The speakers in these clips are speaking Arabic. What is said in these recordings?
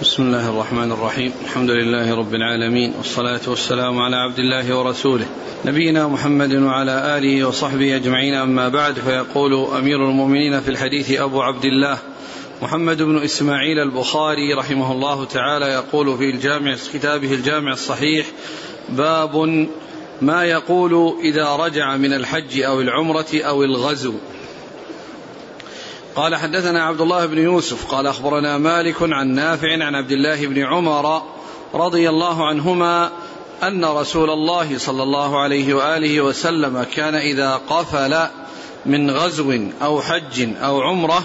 بسم الله الرحمن الرحيم. الحمد لله رب العالمين والصلاة والسلام على عبد الله ورسوله نبينا محمد وعلى آله وصحبه أجمعين. أما بعد فيقول أمير المؤمنين في الحديث أبو عبد الله محمد بن إسماعيل البخاري رحمه الله تعالى يقول في الجامع كتابه الجامع الصحيح باب ما يقول إذا رجع من الحج أو العمرة أو الغزو. قال حدثنا عبد الله بن يوسف قال أخبرنا مالك عن نافع عن عبد الله بن عمر رضي الله عنهما أن رسول الله صلى الله عليه وآله وسلم كان إذا قفل من غزو أو حج أو عمرة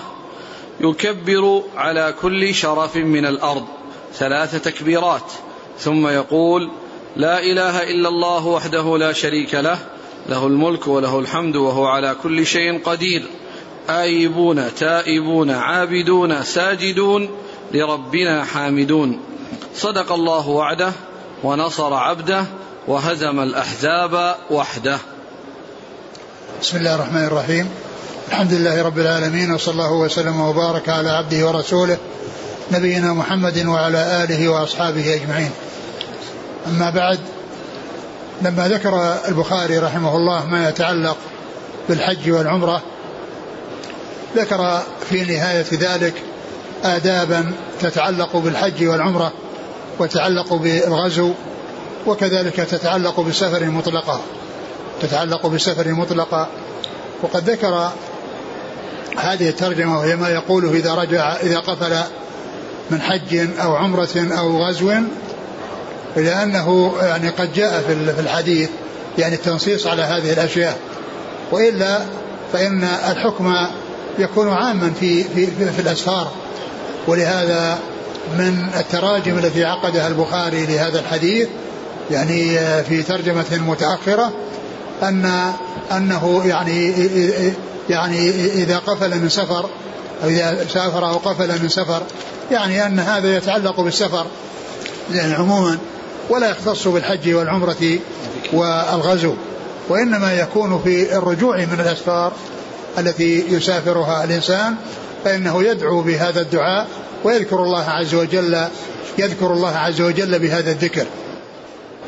يكبر على كل شرف من الأرض ثلاث تكبيرات ثم يقول لا إله إلا الله وحده لا شريك له له الملك وله الحمد وهو على كل شيء قدير. آيبون تائبون عابدون ساجدون لربنا حامدون. صدق الله وعده ونصر عبده وهزم الأحزاب وحده. بسم الله الرحمن الرحيم. الحمد لله رب العالمين وصلى الله وسلم وبارك على عبده ورسوله نبينا محمد وعلى آله وأصحابه أجمعين. أما بعد لما ذكر البخاري رحمه الله ما يتعلق بالحج والعمرة ذكر في نهاية ذلك آدابا تتعلق بالحج والعمرة وتتعلق بالغزو وكذلك تتعلق بالسفر المطلقة تتعلق بالسفر المطلقة وقد ذكر هذه الترجمة وهي ما يقوله إذا رجع إذا قفل من حج أو عمرة أو غزو لأنه يعني قد جاء في الحديث يعني التنصيص على هذه الأشياء. وإلا فإن الحكم يكون عاما في في في, في الأسفار. ولهذا من التراجم التي عقدها البخاري لهذا الحديث يعني في ترجمة متأخرة أن أنه يعني يعني إذا قفل من سفر أو إذا سافر أو قفل من سفر يعني أن هذا يتعلق بالسفر يعني عموما ولا يختص بالحج والعمرة والغزو وإنما يكون في الرجوع من الأسفار. التي يسافرها الإنسان فإنه يدعو بهذا الدعاء ويذكر الله عز وجل يذكر الله عز وجل بهذا الذكر.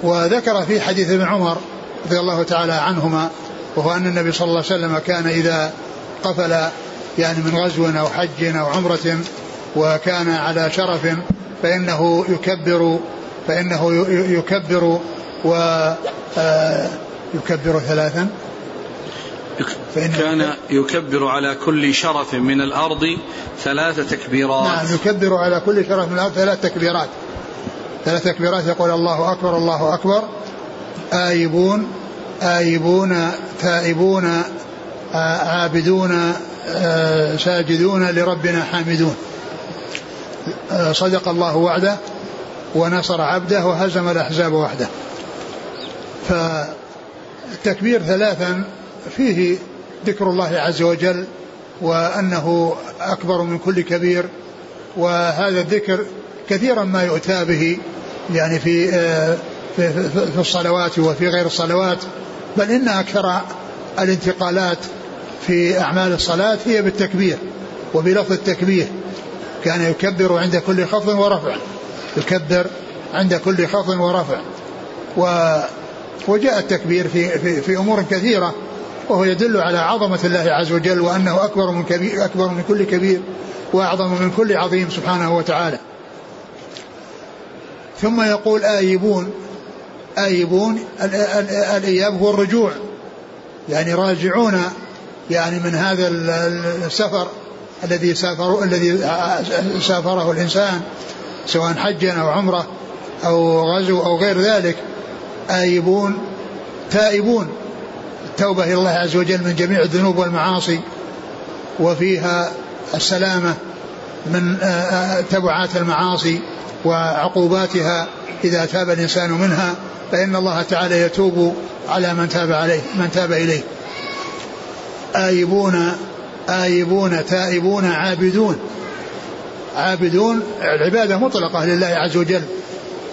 وذكر في حديث ابن عمر رضي الله تعالى عنهما وهو أن النبي صلى الله عليه وسلم كان إذا قفل يعني من غزو أو حج أو عمرة وكان على شرف فإنه يكبر فإنه يكبر و آه، يكبر ثلاثا. كان يكبر. على كل شرف من الأرض ثلاث تكبيرات. نعم يكبر على كل شرف من الأرض ثلاث تكبيرات. ثلاث تكبيرات يقول الله أكبر الله أكبر. آيبون آيبون تائبون عابدون ساجدون لربنا حامدون. صدق الله وعده ونصر عبده وهزم الأحزاب وحده. فالتكبير ثلاثا فيه ذكر الله عز وجل وأنه أكبر من كل كبير وهذا الذكر كثيرا ما يؤتى به يعني في في, في الصلوات وفي غير الصلوات بل إن أكثر الانتقالات في أعمال الصلاة هي بالتكبير وبلفظ التكبير كان يكبر عند كل خفض ورفع يكبر عند كل خفض ورفع و وجاء التكبير في, في, في أمور كثيرة وهو يدل على عظمة الله عز وجل وأنه أكبر من كبير أكبر من كل كبير وأعظم من كل عظيم سبحانه وتعالى. ثم يقول آيبون آيبون الإياب هو الرجوع. يعني راجعون يعني من هذا السفر الذي سافروا الذي سافره الإنسان سواء حجا أو عمرة أو غزو أو غير ذلك. آيبون تائبون. التوبة إلى الله عز وجل من جميع الذنوب والمعاصي وفيها السلامة من آه، آه، تبعات المعاصي وعقوباتها إذا تاب الإنسان منها فإن الله تعالى يتوب على من تاب عليه من تاب إليه. آيبون آيبون تائبون عابدون. عابدون العبادة مطلقة لله عز وجل.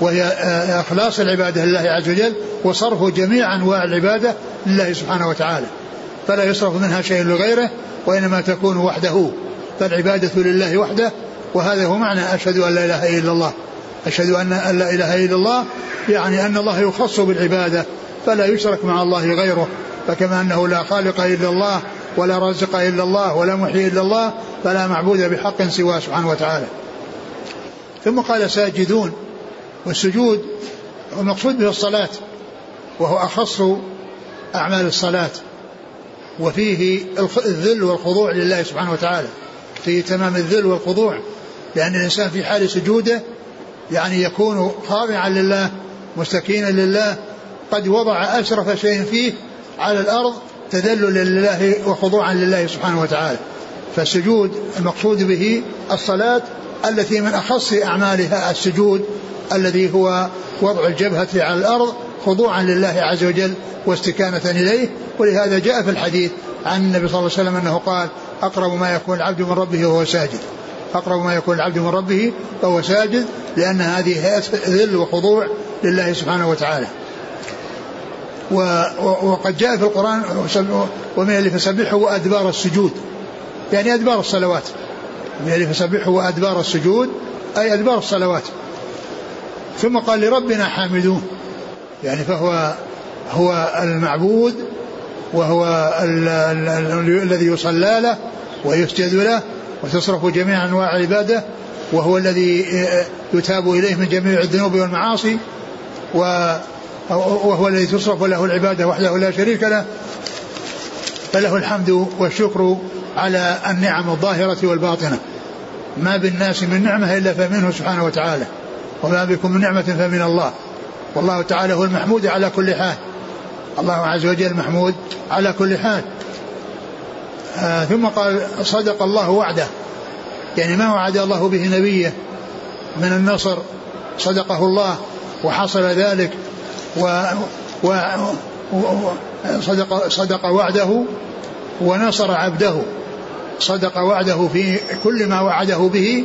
وهي آه، إخلاص العبادة لله عز وجل وصرف جميع أنواع العبادة لله سبحانه وتعالى. فلا يصرف منها شيء لغيره وإنما تكون وحده. فالعبادة لله وحده وهذا هو معنى أشهد أن لا إله إلا الله. أشهد أن لا إله إلا الله يعني أن الله يخص بالعبادة فلا يشرك مع الله غيره. فكما أنه لا خالق إلا الله ولا رازق إلا الله ولا محيي إلا الله فلا معبود بحق سواه سبحانه وتعالى. ثم قال ساجدون. والسجود المقصود به الصلاة وهو أخص أعمال الصلاة وفيه الذل والخضوع لله سبحانه وتعالى. فيه تمام الذل والخضوع لأن الإنسان في حال سجوده يعني يكون خاضعا لله مستكينا لله قد وضع أشرف شيء فيه على الأرض تذللا لله وخضوعا لله سبحانه وتعالى. فالسجود المقصود به الصلاة التي من أخص أعمالها السجود الذي هو وضع الجبهة على الأرض خضوعا لله عز وجل واستكانة إليه. ولهذا جاء في الحديث عن النبي صلى الله عليه وسلم أنه قال أقرب ما يكون العبد من ربه وهو ساجد. أقرب ما يكون العبد من ربه وهو ساجد لأن هذه ذل وخضوع لله سبحانه وتعالى. وقد جاء في القرآن ومن اللي فسبحه وأدبار السجود. يعني أدبار الصلوات. من اللي فسبحه وأدبار السجود أي أدبار الصلوات. ثم قال لربنا حامدون يعني فهو هو المعبود وهو الذي يصلى له ويسجد له وتصرف جميع أنواع العباده وهو الذي يتاب إليه من جميع الذنوب والمعاصي وهو الذي تصرف له العبادة وحده لا شريك له. فله الحمد والشكر على النعم الظاهرة والباطنة. ما بالناس من نعمة إلا فمنه سبحانه وتعالى. وما بكم من نعمة فمن الله. والله تعالى هو المحمود على كل حال. الله عز وجل محمود على كل حال. آه ثم قال صدق الله وعده. يعني ما وعد الله به نبيه من النصر. صدقه الله وحصل ذلك. و, و صدق, صدق وعده ونصر عبده. صدق وعده في كل ما وعده به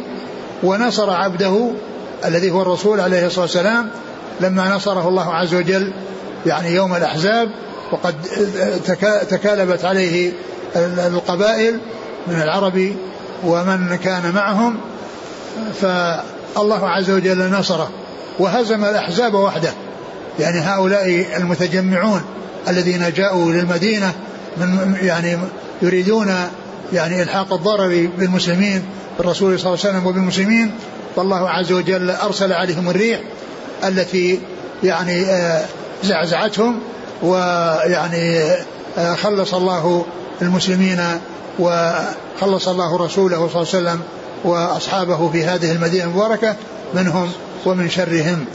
ونصر عبده الذي هو الرسول عليه الصلاة والسلام لما نصره الله عز وجل يعني يوم الأحزاب وقد تكالبت عليه القبائل من العرب ومن كان معهم فالله عز وجل نصره وهزم الأحزاب وحده. يعني هؤلاء المتجمعون الذين جاءوا للمدينة من يعني يريدون يعني إلحاق الضرر بالمسلمين بالرسول صلى الله عليه وسلم وبالمسلمين فالله عز وجل أرسل عليهم الريح التي يعني آه، زعزعتهم ويعني آه، خلص الله المسلمين وخلص الله رسوله صلى الله عليه وسلم وأصحابه في هذه المدينة المباركة منهم ومن شرهم.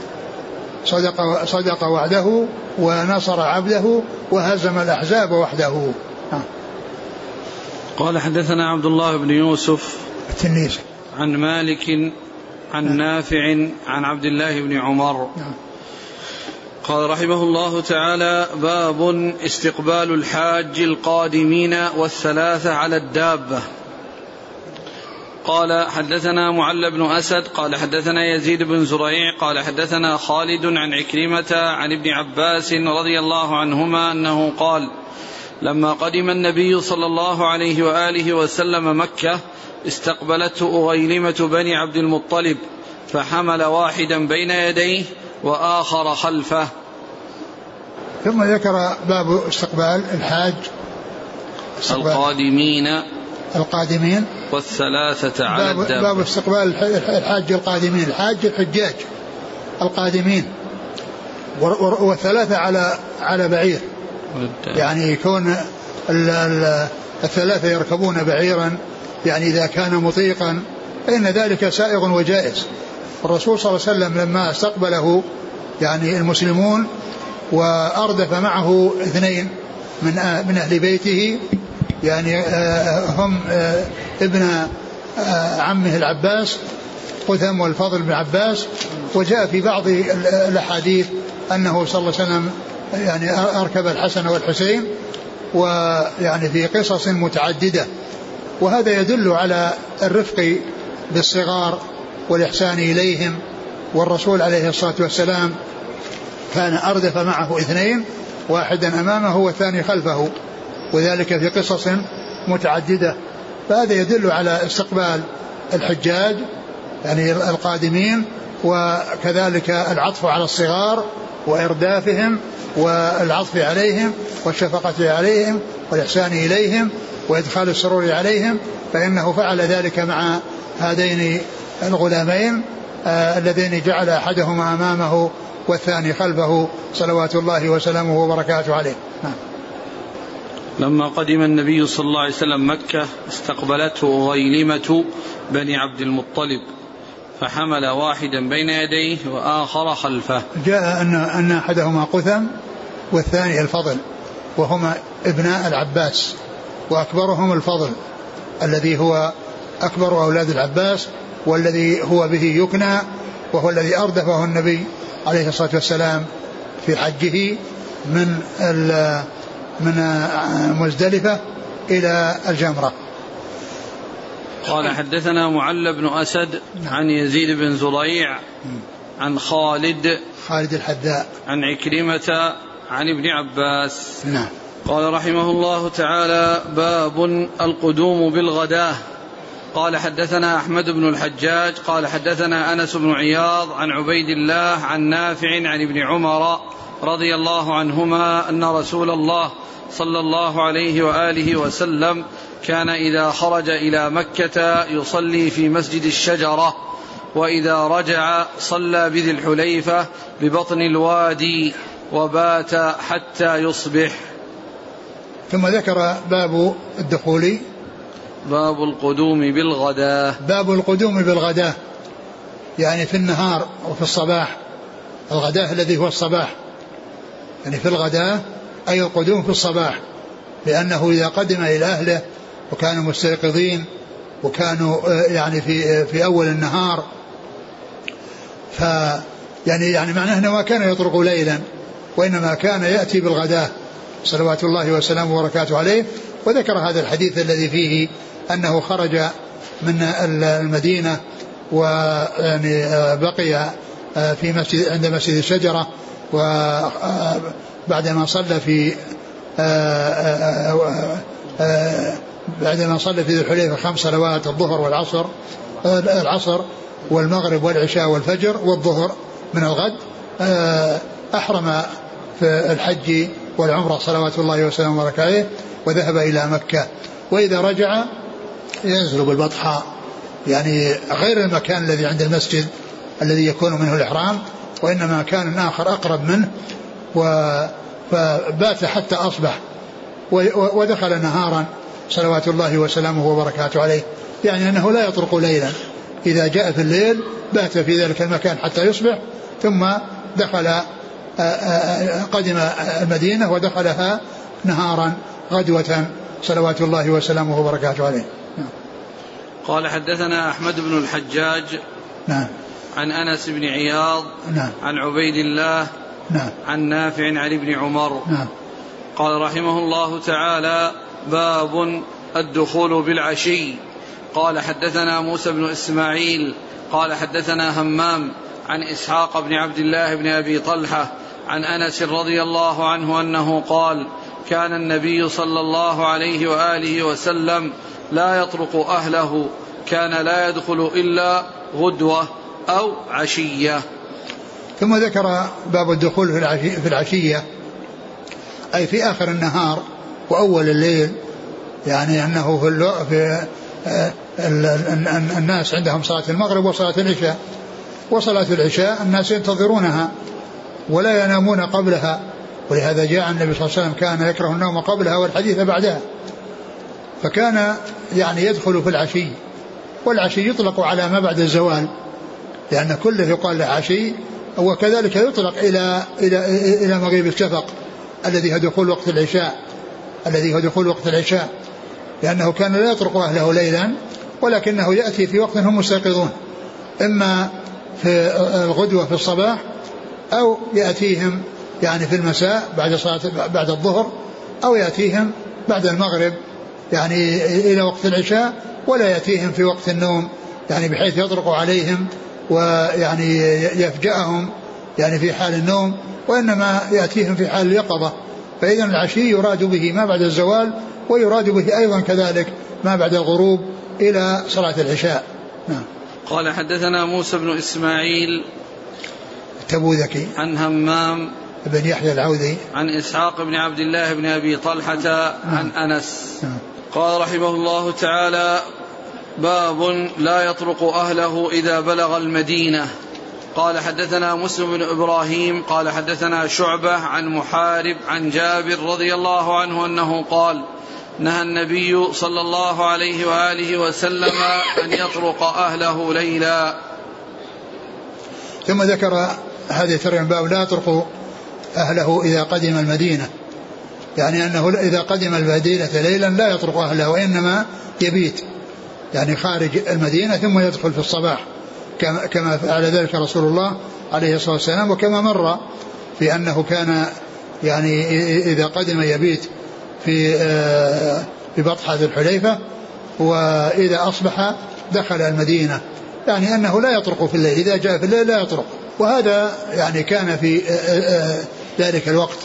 صدق صدق وعده ونصر عبده وهزم الأحزاب وحده. قال حدثنا عبد الله بن يوسف التنيسي عن مالك عن نافع عن عبد الله بن عمر. نعم. قال رحمه الله تعالى باب استقبال الحاج القادمين والثلاثة على الدابة. قال حدثنا معل بن أسد قال حدثنا يزيد بن زريع قال حدثنا خالد عن عكرمة عن ابن عباس رضي الله عنهما أنه قال لما قدم النبي صلى الله عليه وآله وسلم مكة استقبلته أغيلمة بني عبد المطلب. فحمل واحدا بين يديه وآخر خلفه. ثم ذكر باب استقبال الحاج. استقبال القادمين. القادمين. والثلاثة على باب, الدابة باب استقبال الحاج القادمين. الحاج الحجاج القادمين. والثلاثة على على بعير. يعني يكون الثلاثة يركبون بعيرا. يعني إذا كان مطيقا فإن ذلك سائغ وجائز. الرسول صلى الله عليه وسلم لما استقبله يعني المسلمون وأردف معه اثنين من من أهل بيته يعني آه، هم آه، ابن آه، عمه العباس قثم والفضل بن عباس وجاء في بعض الأحاديث أنه صلى الله عليه وسلم يعني أركب الحسن والحسين ويعني في قصص متعددة. وهذا يدل على الرفق بالصغار والإحسان إليهم والرسول عليه الصلاة والسلام كان أردف معه اثنين واحدا أمامه والثاني خلفه وذلك في قصص متعددة. فهذا يدل على استقبال الحجاج يعني القادمين وكذلك العطف على الصغار وإردافهم والعطف عليهم والشفقة عليهم والإحسان إليهم وإدخال السرور عليهم فإنه فعل ذلك مع هذين الغلامين آه اللذين جعل أحدهما أمامه والثاني خلفه صلوات الله وسلامه وبركاته عليه نعم. لما قدم النبي صلى الله عليه وسلم مكة استقبلته غيلمة بني عبد المطلب فحمل واحدا بين يديه وآخر خلفه جاء أن أن أحدهما قثم والثاني الفضل وهما ابناء العباس وأكبرهم الفضل الذي هو أكبر أولاد العباس والذي هو به يكنى وهو الذي أردفه النبي عليه الصلاة والسلام في حجه من من مزدلفة إلى الجمرة. قال حدثنا معل بن أسد عن يزيد بن زريع عن خالد خالد الحذاء عن عكرمة عن ابن عباس. نعم. قال رحمه الله تعالى باب القدوم بالغداة. قال حدثنا أحمد بن الحجاج قال حدثنا أنس بن عياض عن عبيد الله عن نافع عن ابن عمر رضي الله عنهما أن رسول الله صلى الله عليه وآله وسلم كان إذا خرج إلى مكة يصلي في مسجد الشجرة وإذا رجع صلى بذي الحليفة ببطن الوادي وبات حتى يصبح. ثم ذكر باب الدخول باب القدوم بالغداة. باب القدوم بالغداة. يعني في النهار وفي الصباح. الغداة الذي هو الصباح. يعني في الغداة أي القدوم في الصباح. لأنه إذا قدم إلى أهله وكانوا مستيقظين وكانوا آه، يعني في آه، في أول النهار. ف يعني يعني معناه أنه ما كان يطرق ليلا وإنما كان يأتي بالغداة. صلوات الله وسلامه وبركاته عليه. وذكر هذا الحديث الذي فيه أنه خرج من المدينة ويعني آه، بقي آه، في مسجد عند مسجد الشجرة وبعدما آه، صلى في بعدما صلى في ذي الحليفة خمس صلوات الظهر والعصر العصر والمغرب والعشاء والفجر والظهر من الغد أحرم في الحج والعمرة صلوات الله وسلامه وبركاته وذهب إلى مكة. وإذا رجع ينزل بالبطحاء يعني غير المكان الذي عند المسجد الذي يكون منه الإحرام وإنما كان آخر أقرب منه و فبات حتى أصبح ودخل نهارا صلوات الله وسلامه وبركاته عليه يعني أنه لا يطرق ليلا إذا جاء في الليل بات في ذلك المكان حتى يصبح ثم دخل قدم المدينة ودخلها نهارا غدوة صلوات الله وسلامه وبركاته عليه. قال حدثنا أحمد بن الحجاج نعم. عن أنس بن عياض نعم. عن عبيد الله نعم. عن نافع عن ابن عمر نعم. قال رحمه الله تعالى باب الدخول بالعشي. قال حدثنا موسى بن إسماعيل قال حدثنا همام عن إسحاق بن عبد الله بن أبي طلحة عن أنس رضي الله عنه أنه قال كان النبي صلى الله عليه وآله وسلم لا يطرق أهله كان لا يدخل إلا غدوة أو عشية. ثم ذكر باب الدخول في, العشي في العشية. أي في آخر النهار وأول الليل يعني أنه في, في آه، الناس عندهم صلاة المغرب وصلاة العشاء. وصلاة العشاء الناس ينتظرونها ولا ينامون قبلها. ولهذا جاء النبي صلى الله عليه وسلم كان يكره النوم قبلها والحديث بعدها. فكان يعني يدخل في العشي والعشي يطلق على ما بعد الزوال لأن كله يقال له عشي وكذلك يطلق إلى إلى إلى مغيب الشفق الذي هو دخول وقت العشاء الذي هو دخول وقت العشاء لأنه كان لا يطرق أهله ليلا ولكنه يأتي في وقت هم مستيقظون إما في الغدوة في الصباح أو يأتيهم يعني في المساء بعد صلاة بعد الظهر أو يأتيهم بعد المغرب يعني إلى وقت العشاء ولا يأتيهم في وقت النوم يعني بحيث يطرق عليهم ويعني يفجأهم يعني في حال النوم وإنما يأتيهم في حال اليقظة. فإذا العشي يراد به ما بعد الزوال ويراد به أيضا كذلك ما بعد الغروب إلى صلاة العشاء. نعم. قال حدثنا موسى بن إسماعيل التبوذكي عن همام بن يحيى العوذي. عن إسحاق بن عبد الله بن أبي طلحة عن أنس. نعم. قال رحمه الله تعالى باب لا يطرق أهله إذا بلغ المدينة. قال حدثنا مسلم بن إبراهيم قال حدثنا شعبة عن محارب عن جابر رضي الله عنه أنه قال نهى النبي صلى الله عليه وآله وسلم أن يطرق أهله ليلا. ثم ذكر هذه الترجمة باب لا يطرق أهله إذا قدم المدينة. يعني أنه إذا قدم المدينة ليلا لا يطرق أهله وإنما يبيت يعني خارج المدينة ثم يدخل في الصباح كما كما فعل ذلك رسول الله عليه الصلاة والسلام وكما مر في أنه كان يعني إذا قدم يبيت في آه، في بطحة الحليفة وإذا أصبح دخل المدينة. يعني أنه لا يطرق في الليل إذا جاء في الليل لا يطرق. وهذا يعني كان في آه، آه، ذلك الوقت.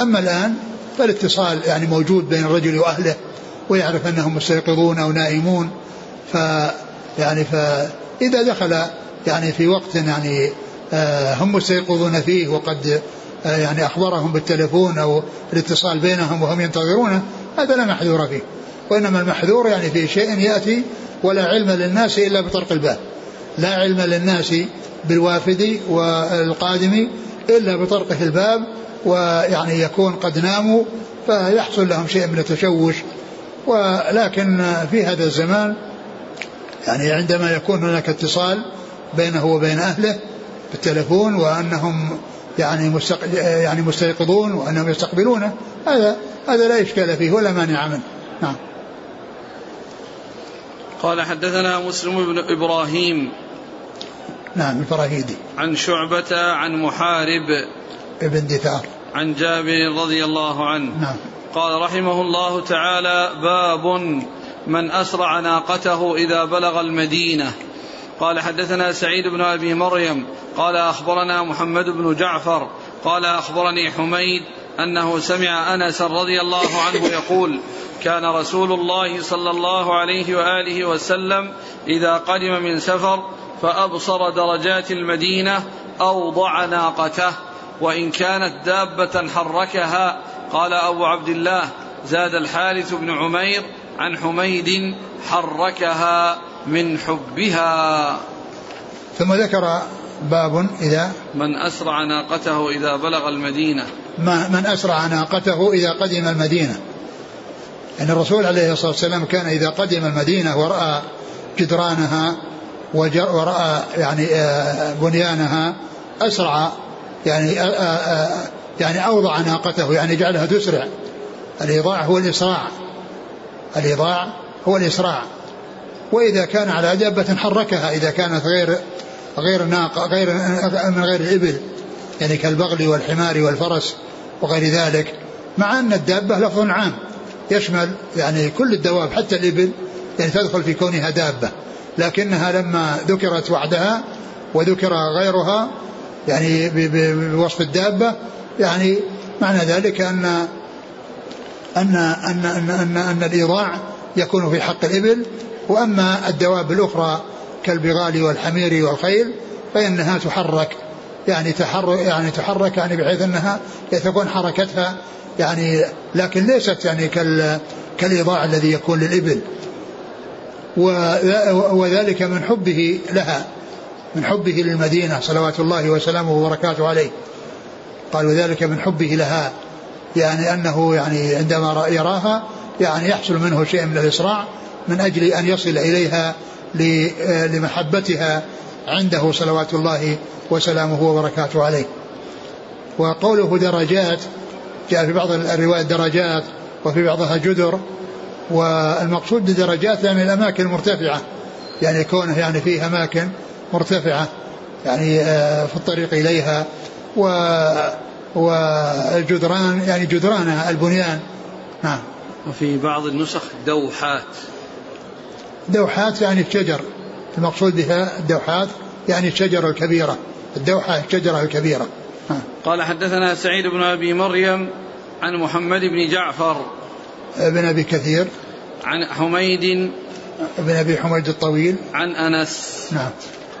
أما الآن فالاتصال يعني موجود بين الرجل وأهله ويعرف أنهم مستيقظون أو نائمون. ف يعني فإذا دخل يعني في وقت يعني آه، هم مستيقظون فيه وقد آه، يعني أخبرهم بالتلفون أو الاتصال بينهم وهم ينتظرونه هذا لا محذور فيه. وإنما المحذور يعني في شيء يأتي ولا علم للناس إلا بطرق الباب لا علم للناس بالوافد والقادم إلا بطرقه الباب ويعني يكون قد ناموا فيحصل لهم شيء من التشوش. ولكن في هذا الزمان يعني عندما يكون هناك اتصال بينه وبين أهله بالتلفون وأنهم يعني مستق... يعني مستيقظون وأنهم يستقبلونه هذا هذا لا إشكال فيه ولا مانع منه. نعم. قال حدثنا مسلم بن إبراهيم نعم الفراهيدي. عن شعبة عن محارب. ابن دثار. عن جابر رضي الله عنه. نعم. قال رحمه الله تعالى باب من أسرع ناقته إذا بلغ المدينة. قال حدثنا سعيد بن أبي مريم. قال أخبرنا محمد بن جعفر. قال أخبرني حميد أنه سمع أنس رضي الله عنه يقول كان رسول الله صلى الله عليه وآله وسلم إذا قدم من سفر فأبصر درجات المدينة أوضع ناقته. وإن كانت دابة حركها قال أبو عبد الله زاد الحارث بن عمير عن حميد حركها من حبها. ثم ذكر باب إذا من أسرع ناقته إذا بلغ المدينة. ما من أسرع ناقته إذا قدم المدينة. أن الرسول عليه الصلاة والسلام كان إذا قدم المدينة ورأى جدرانها ورأى يعني آه، بنيانها أسرع يعني آه، آه، يعني أوضع ناقته يعني جعلها تسرع. الإيضاع هو الإسراع. الإيضاع هو الإسراع. وإذا كان على دابة حركها إذا كانت غير غير ناقة غير من غير الإبل يعني كالبغل والحمار والفرس وغير ذلك مع أن الدابة لفظ عام. يشمل يعني كل الدواب حتى الإبل يعني تدخل في كونها دابة. لكنها لما ذكرت وحدها وذكر غيرها يعني بوصف الدابة يعني معنى ذلك أن أن أن أن أن, أن الإيضاع يكون في حق الإبل وأما الدواب الأخرى كالبغال والحمير والخيل فإنها تحرك يعني تحرك يعني تحرك يعني بحيث أنها تكون حركتها يعني لكن ليست يعني كال كالإيضاع الذي يكون للإبل. وذلك من حبه لها. من حبه للمدينة صلوات الله وسلامه وبركاته عليه. قال وذلك من حبه لها يعني أنه يعني عندما يراها يعني يحصل منه شيء من الإسراع من أجل أن يصل إليها لمحبتها عنده صلوات الله وسلامه وبركاته عليه. وقوله درجات جاء في بعض الروايات درجات وفي بعضها جدر والمقصود بدرجات يعني الأماكن المرتفعة يعني كونه يعني في أماكن مرتفعة يعني آه، في الطريق إليها. و والجدران يعني جدرانها البنيان. نعم. وفي بعض النسخ دوحات. دوحات يعني الشجر. المقصود بها الدوحات يعني الشجرة الكبيرة. الدوحة الشجرة الكبيرة. ها. قال حدثنا سعيد بن أبي مريم عن محمد بن جعفر. بن أبي كثير. عن حميد. بن أبي حميد الطويل. عن أنس. نعم.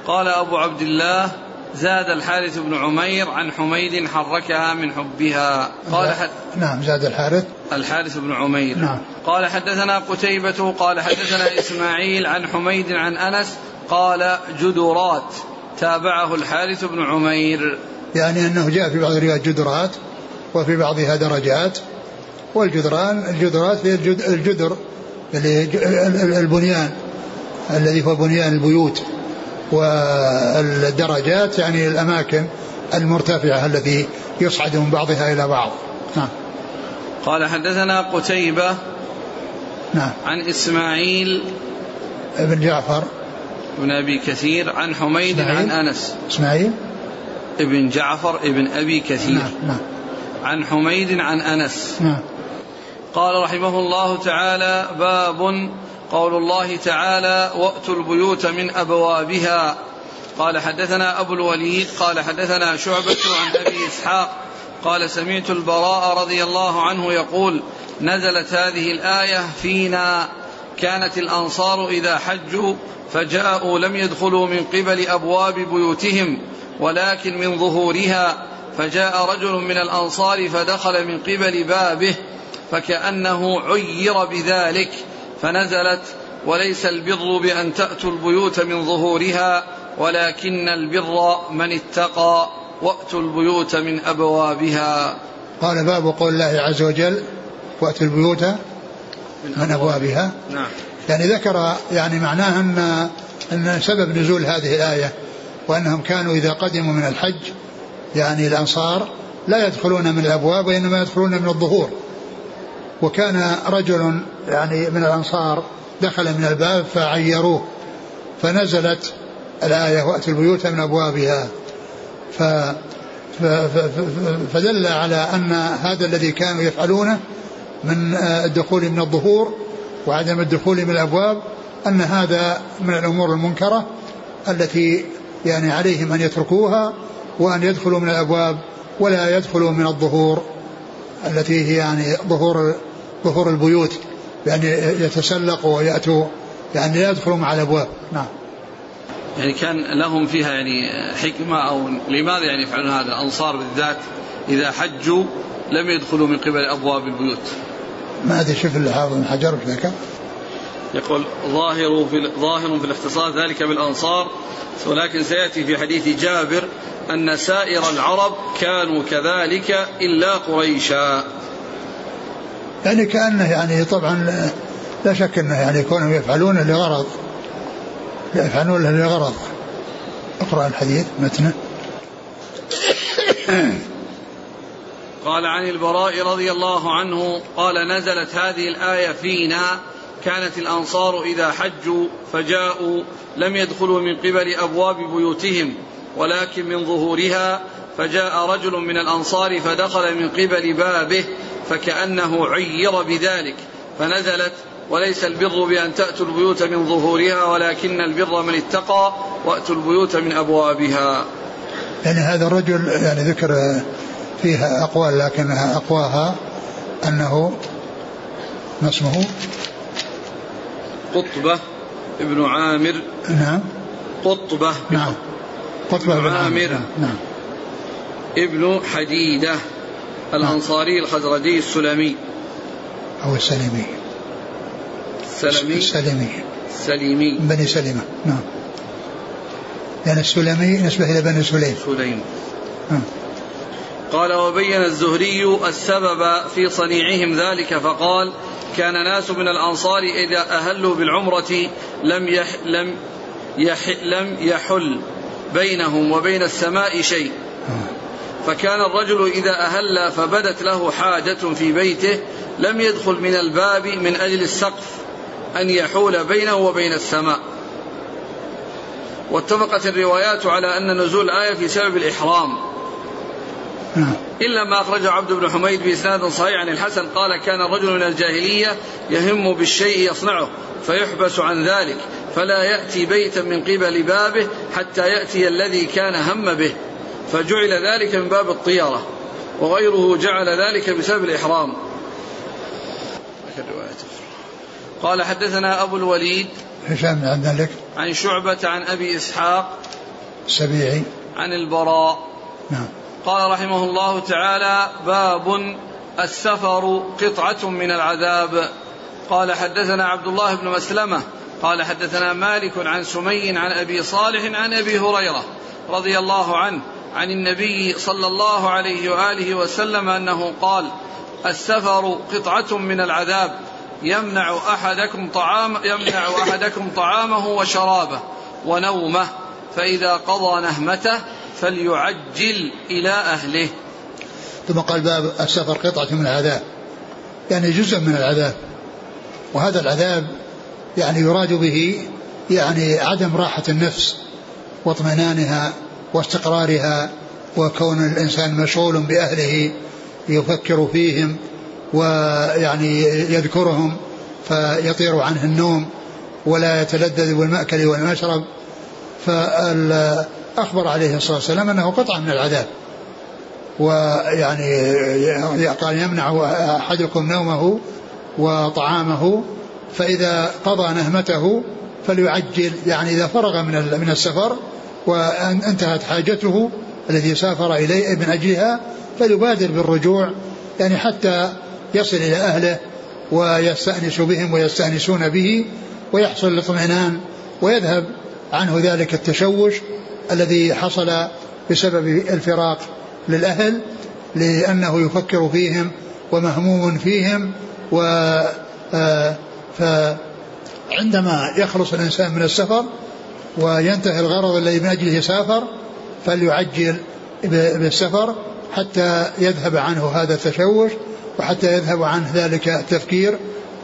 قال أبو عبد الله زاد الحارث بن عمير عن حميد حركها من حبها. قال حد نعم زاد الحارث. الحارث بن عمير. نعم. قال حدثنا قتيبة قال حدثنا إسماعيل عن حميد عن أنس قال جدرات. تابعه الحارث بن عمير. يعني أنه جاء في بعض الروايات جدرات وفي بعضها درجات. والجدران الجدرات هي الجدر اللي البنيان الذي هو بنيان البيوت. والدرجات يعني الأماكن المرتفعة التي يصعد من بعضها إلى بعض. نعم. قال حدثنا قتيبة نعم. عن إسماعيل ابن جعفر. بن أبي كثير عن حميد عن أنس. إسماعيل؟ ابن جعفر ابن أبي كثير. نعم نعم. عن حميد عن أنس. نعم. قال رحمه الله تعالى باب قول الله تعالى وأتوا البيوت من أبوابها. قال حدثنا أبو الوليد قال حدثنا شعبة عن أبي إسحاق قال سمعت البراء رضي الله عنه يقول نزلت هذه الآية فينا. كانت الأنصار إذا حجوا فجاءوا لم يدخلوا من قبل أبواب بيوتهم ولكن من ظهورها فجاء رجل من الأنصار فدخل من قبل بابه فكأنه عير بذلك. فنزلت وليس البر بأن تأتوا البيوت من ظهورها ولكن البر من اتقى وأتوا البيوت من أبوابها. قال باب قول الله عز وجل وأتوا البيوت من أبوابها. نعم. يعني ذكر يعني معناه أن أن سبب نزول هذه الآية وأنهم كانوا إذا قدموا من الحج يعني الأنصار لا يدخلون من الأبواب وإنما يدخلون من الظهور. وكان رجل يعني من الأنصار دخل من الباب فعيروه فنزلت الآية وأتوا البيوت من أبوابها. ف فدل على أن هذا الذي كانوا يفعلونه من الدخول من الظهور وعدم الدخول من الأبواب أن هذا من الأمور المنكرة التي يعني عليهم أن يتركوها وأن يدخلوا من الأبواب ولا يدخلوا من الظهور التي هي يعني ظهور ظهور البيوت بأن يتسلقوا ويأتوا يعني لا يدخلوا مع الأبواب. نعم. يعني كان لهم فيها يعني حكمة أو لماذا يعني يفعلون هذا؟ الأنصار بالذات إذا حجوا لم يدخلوا من قبل أبواب البيوت. ما أدري شوف الحافظ بن حجر ذكر يقول ظاهر في ظاهر في الاختصاص ذلك بالأنصار ولكن سيأتي في حديث جابر أن سائر العرب كانوا كذلك إلا قريشا. يعني كأنه يعني طبعا لا شك أنه يعني كونهم يفعلون لغرض يفعلون لغرض. اقرأ الحديث متنه. قال عن البراء رضي الله عنه قال نزلت هذه الآية فينا. كانت الأنصار إذا حجوا فجاءوا لم يدخلوا من قبل أبواب بيوتهم ولكن من ظهورها فجاء رجل من الأنصار فدخل من قبل بابه فكأنه عير بذلك فنزلت وليس البر بأن تأتوا البيوت من ظهورها ولكن البر من اتقى وأتوا البيوت من أبوابها. يعني هذا الرجل يعني ذكر فيها أقوال لكنها أقواها أنه ما اسمه؟ قطبة ابن عامر. نعم. قطبة. نعم. قطبة بن عامر. نعم. ابن حديدة. الأنصاري الخزرجي السلمي. أو السلمي. السلمي السلمي. سليمي. بني سلمة. نعم. لأن السلمي نسبة إلى بني سليم. سليم. نعم. قال وبين الزهري السبب في صنيعهم ذلك فقال كان ناس من الأنصار إذا أهلوا بالعمرة لم يح لم يح لم يحل بينهم وبين السماء شيء. فكان الرجل إذا أهل فبدت له حاجة في بيته لم يدخل من الباب من أجل السقف أن يحول بينه وبين السماء. واتفقت الروايات على أن نزول الآية في سبب الإحرام. إلا ما أخرجه عبد بن حميد بإسناد صحيح عن الحسن قال كان الرجل من الجاهلية يهم بالشيء يصنعه فيحبس عن ذلك فلا يأتي بيتا من قبل بابه حتى يأتي الذي كان هم به. فجعل ذلك من باب الطيرة وغيره جعل ذلك بسبب الإحرام. قال حدثنا أبو الوليد هشام بن عبد الملك عن شعبة عن أبي إسحاق السبيعي عن البراء. نعم. قال رحمه الله تعالى باب السفر قطعة من العذاب. قال حدثنا عبد الله بن مسلمة قال حدثنا مالك عن سمي عن أبي صالح عن أبي هريرة رضي الله عنه عن النبي صلى الله عليه وآله وسلم أنه قال السفر قطعة من العذاب يمنع أحدكم طعام يمنع أحدكم طعامه وشرابه ونومه فإذا قضى نهمته فليعجل إلى أهله. ثم قال باب السفر قطعة من العذاب. يعني جزء من العذاب. وهذا العذاب يعني يراد به يعني عدم راحة النفس واطمئنانها واستقرارها وكون الإنسان مشغول بأهله يفكر فيهم ويعني يذكرهم فيطير عنه النوم ولا يتلذذ بالمأكل والمشرب. فأخبر عليه الصلاة والسلام أنه قطعة من العذاب. ويعني قال يمنع أحدكم نومه وطعامه فإذا قضى نهمته فليعجل يعني إذا فرغ من من السفر وانتهت حاجته التي سافر إليه من أجلها فليبادر بالرجوع يعني حتى يصل إلى أهله ويستأنس بهم ويستأنسون به ويحصل الاطمئنان ويذهب عنه ذلك التشوش الذي حصل بسبب الفراق للأهل لأنه يفكر فيهم ومهموم فيهم و آه، فعندما يخلص الإنسان من السفر وينتهي الغرض الذي من أجله سافر فليعجل بالسفر حتى يذهب عنه هذا التشوش وحتى يذهب عنه ذلك التفكير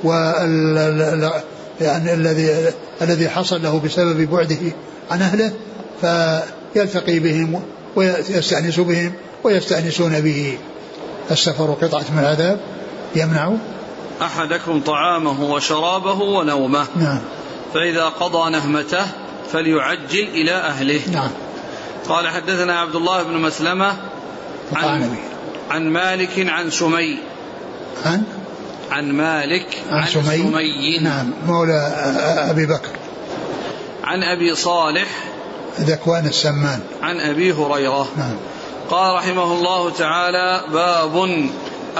وال يعني الذي الذي حصل له بسبب بعده عن أهله فيلتقي بهم ويستأنس بهم ويستأنسون به. السفر قطعة من العذاب يمنع أحدكم طعامه وشرابه ونومه. نعم. فإذا قضى نهمته فليعجل إلى أهله. نعم. قال حدثنا عبد الله بن مسلمة عن, عن مالك عن سمي. عن؟ عن مالك عن, عن سمي, سمي. نعم. مولى أبي بكر. عن أبي صالح ذكوان السمان. عن أبي هريرة. نعم. قال رحمه الله تعالى باب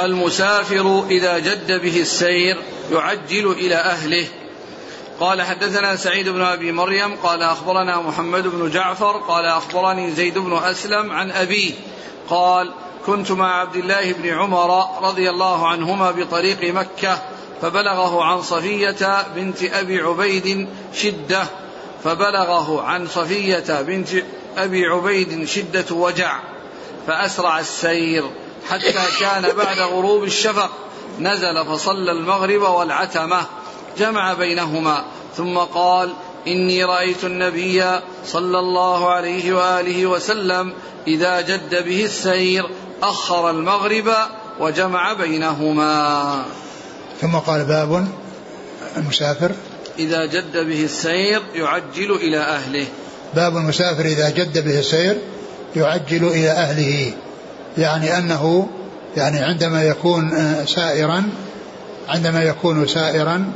المسافر إذا جد به السير يعجل إلى أهله. قال حدثنا سعيد بن أبي مريم قال أخبرنا محمد بن جعفر قال أخبرني زيد بن أسلم عن أبيه قال كنت مع عبد الله بن عمر رضي الله عنهما بطريق مكة فبلغه عن صفية بنت أبي عبيد شدة فبلغه عن صفية بنت أبي عبيد شدة وجع فأسرع السير حتى كان بعد غروب الشفق نزل فصلى المغرب والعتمة جمع بينهما. ثم قال إني رأيت النبي صلى الله عليه وآله وسلم إذا جد به السير أخر المغرب وجمع بينهما. ثم قال باب المسافر. إذا جد به السير يعجل إلى أهله. باب المسافر إذا جد به السير يعجل إلى أهله. يعني أنه يعني عندما يكون سائرا عندما يكون سائرا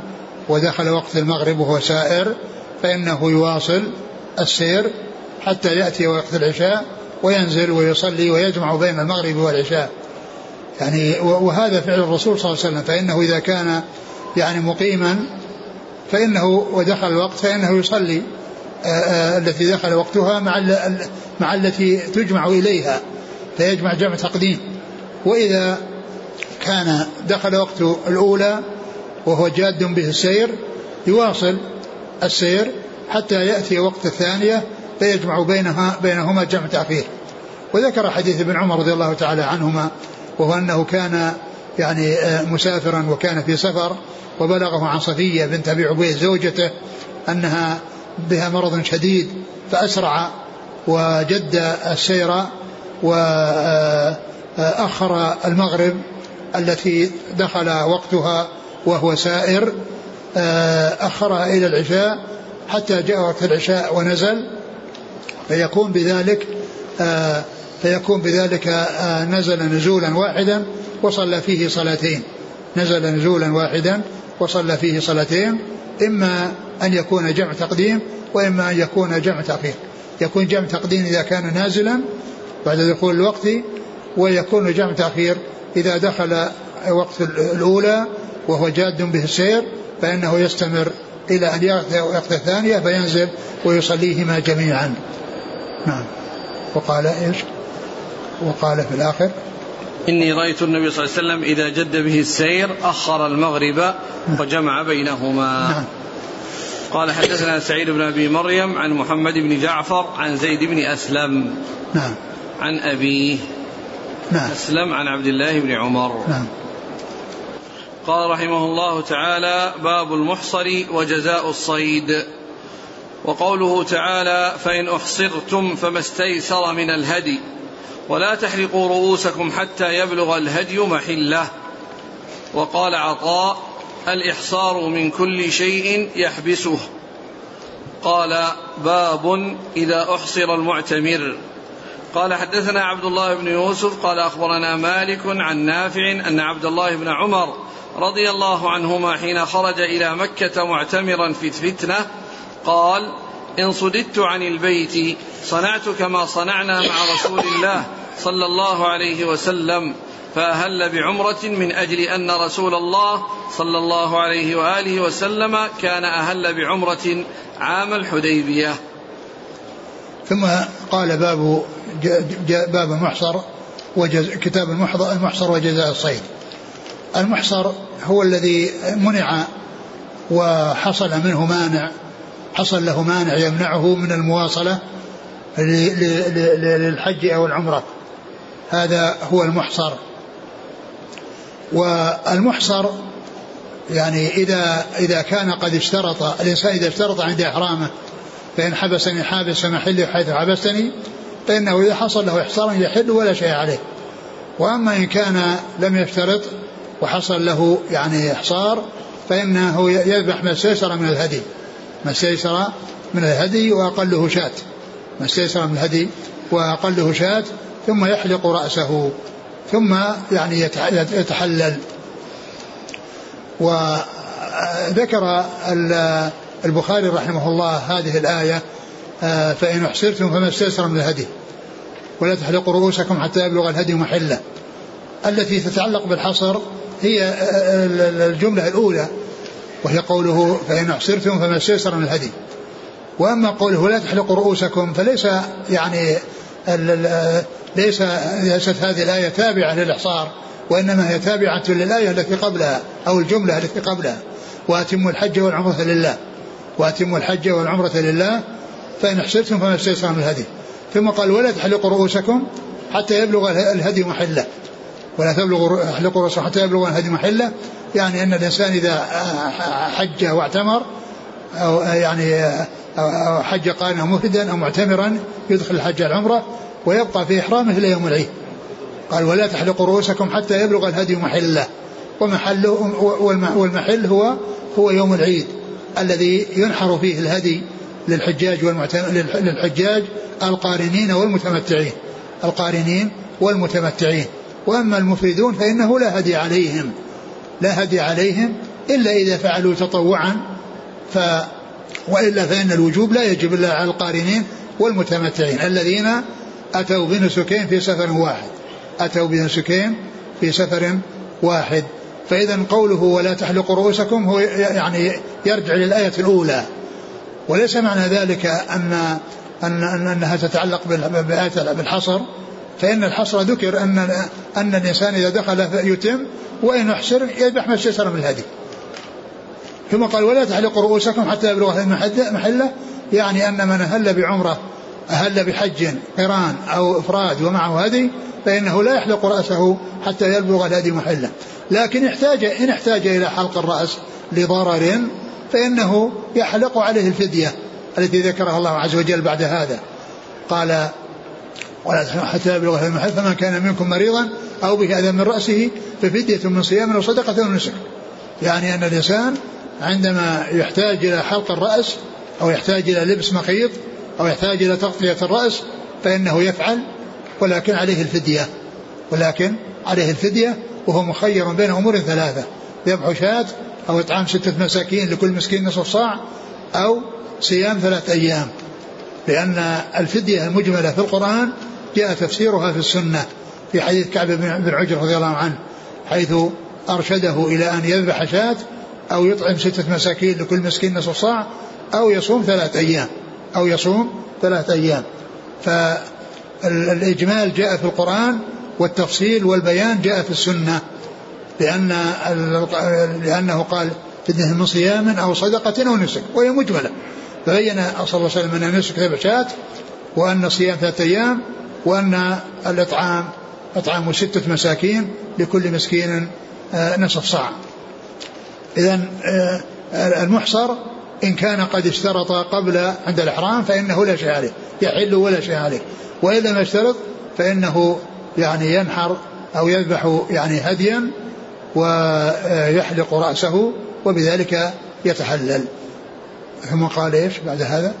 ودخل وقت المغرب وهو سائر فإنه يواصل السير حتى يأتي وقت العشاء وينزل ويصلي ويجمع بين المغرب والعشاء. يعني وهذا فعل الرسول صلى الله عليه وسلم فإنه إذا كان يعني مقيما فإنه ودخل الوقت فإنه يصلي التي دخل وقتها مع مع التي تجمع إليها فيجمع جمع تقديم. وإذا كان دخل وقت الأولى وهو جاد به السير يواصل السير حتى يأتي وقت الثانية فيجمع بينها بينهما جمع تأخير وذكر حديث ابن عمر رضي الله تعالى عنهما وهو أنه كان يعني آه، مسافرا وكان في سفر وبلغه عن صفية بنت أبي عبيد زوجته أنها بها مرض شديد فأسرع وجد السير وأخر آه، المغرب التي دخل وقتها وهو سائر آه، أخرها إلى العشاء حتى جاء وقت العشاء ونزل فيكون بذلك آه، فيكون بذلك نزل نزولا واحدا وصلى فيه صلاتين. نزل نزولا واحدا وصلى فيه صلاتين إما أن يكون جمع تقديم وإما أن يكون جمع تأخير. يكون جمع تقديم إذا كان نازلا بعد دخول الوقت ويكون جمع تأخير إذا دخل وقت الأولى وهو جاد به السير فإنه يستمر إلى أن وقت الثانية فينزل ويصليهما جميعا. نعم. وقال إيش؟ وقال في الآخر إني رأيت النبي صلى الله عليه وسلم إذا جد به السير أخر المغرب وجمع بينهما. نعم. قال حدثنا سعيد بن أبي مريم عن محمد بن جعفر عن زيد بن أسلم. نعم. عن أبيه. نعم. أسلم عن عبد الله بن عمر. نعم. قال رحمه الله تعالى باب المحصر وجزاء الصيد. وقوله تعالى فإن أحصرتم فما استيسر من الهدي ولا تحلقوا رؤوسكم حتى يبلغ الهدي محله. وقال عطاء الإحصار من كل شيء يحبسه. قال باب إذا أحصر المعتمر. قال حدثنا عبد الله بن يوسف قال أخبرنا مالك عن نافع أن عبد الله بن عمر رضي الله عنهما حين خرج إلى مكة معتمرا في الفتنة قال إن صددت عن البيت صنعت كما صنعنا مع رسول الله صلى الله عليه وسلم فأهل بعمرة من أجل أن رسول الله صلى الله عليه وآله وسلم كان أهل بعمرة عام الحديبية. ثم قال باب باب المحصر وجز كتاب المحصر وجزاء الصيد. المحصر هو الذي منع وحصل منه مانع حصل له مانع يمنعه من المواصلة للحج أو العمرة. هذا هو المحصر. والمحصر يعني إذا إذا كان قد اشترط الإنسان إذا اشترط عند إحرامه فإن حبسني حابس محلي حيث حبستني فإنه إذا حصل له إحصار يحل ولا شيء عليه. وأما إن كان لم يشترط وحصل له يعني إحصار فإنه يذبح ما استيسر من الهدي. ما استيسر من الهدي وأقله شاة. ما استيسر من الهدي وأقله شاة ثم يحلق رأسه ثم يعني يتحلل. وذكر البخاري رحمه الله هذه الآية آه، فإن أحصرتم فما استيسر من الهدي. ولا تحلقوا رؤوسكم حتى يبلغ الهدي محلة. التي تتعلق بالحصر هي الجملة الأولى وهي قوله فإن أحصرتم فما استيسر من الهدي. وأما قوله ولا تحلقوا رؤوسكم فليس يعني ليس ليست هذه الآية تابعة للإحصار وإنما هي تابعة للآية التي قبلها أو الجملة التي قبلها. وأتموا الحج والعمرة لله. وأتموا الحج والعمرة لله فإن احسرتم فما استيسر من الهدي. ثم قال ولا تحلقوا رؤوسكم حتى يبلغ الهدي محله. ولا تبلغوا احلقوا رؤوسكم حتى يبلغ الهدي محله يعني أن الإنسان إذا حج واعتمر أو يعني أو حج قارنا مفردا أو معتمرا يدخل الحج العمرة ويبقى في إحرامه إلى يوم العيد. قال ولا تحلقوا رؤوسكم حتى يبلغ الهدي محله ومحله والمحل هو هو يوم العيد الذي ينحر فيه الهدي للحجاج للحجاج القارنين والمتمتعين. القارنين والمتمتعين. وأما المفردون فإنه لا هدي عليهم لا هدي عليهم إلا إذا فعلوا تطوعا ف وإلا فإن الوجوب لا يجب إلا على القارنين والمتمتعين الذين أتوا بنسكين في سفر واحد أتوا بنسكين في سفر واحد. فإذا قوله ولا تحلقوا رؤوسكم هو يعني يرجع للآية الأولى. وليس معنى ذلك أن أن أن أنها تتعلق بالحصر فإن الحصر ذكر أن أن الإنسان إذا دخل يتم وإن أحسر يذبح ما استيسر من الهدي. ثم قال ولا تحلقوا رؤوسكم حتى يبلغ محلة يعني أن من أهل بعمرة أهل بحج قران أو إفراد ومعه هدي فإنه لا يحلق رأسه حتى يبلغ الهدي محلة. لكن احتاج إن احتاج إلى حلق الرأس لضرر فإنه يحلق عليه الفدية التي ذكرها الله عز وجل بعد هذا. قال ولا حتى يبلغ المحل فمن كان منكم مريضا أو به أذى من رأسه ففدية من صيام أو صدقة أو نسك. يعني أن الإنسان عندما يحتاج إلى حلق الرأس أو يحتاج إلى لبس مخيط أو يحتاج إلى تغطية الرأس فإنه يفعل ولكن عليه الفدية. ولكن عليه الفدية وهو مخير بين أمور ثلاثة ذبح شاة أو إطعام ستة مساكين لكل مسكين نصف صاع أو صيام ثلاثة أيام. لأن الفدية المجملة في القرآن جاء تفسيرها في السنة في حديث كعب بن عجر رضي الله عنه حيث أرشده إلى أن يذبح شاة أو يطعم ستة مساكين لكل مسكين نصف صاع أو يصوم ثلاثة أيام أو يصوم ثلاثة أيام. فالإجمال جاء في القرآن والتفصيل والبيان جاء في السنة لأن لأنه قال فديه من صيام أو صدقة أو نسك وهي مجملة. فبين صلى الله عليه وسلم أن النسك ثبت وأن الصيام ثلاثة أيام وأن الإطعام إطعام ستة مساكين لكل مسكين آه، نصف صاع إذا آه، المحصر إن كان قد اشترط قبل عند الإحرام فإنه لا شيء عليه يحل ولا شيء عليه. وإن لم يشترط فإنه يعني ينحر أو يذبح يعني هديا ويحلق رأسه وبذلك يتحلل. ثم قال إيش بعد هذا؟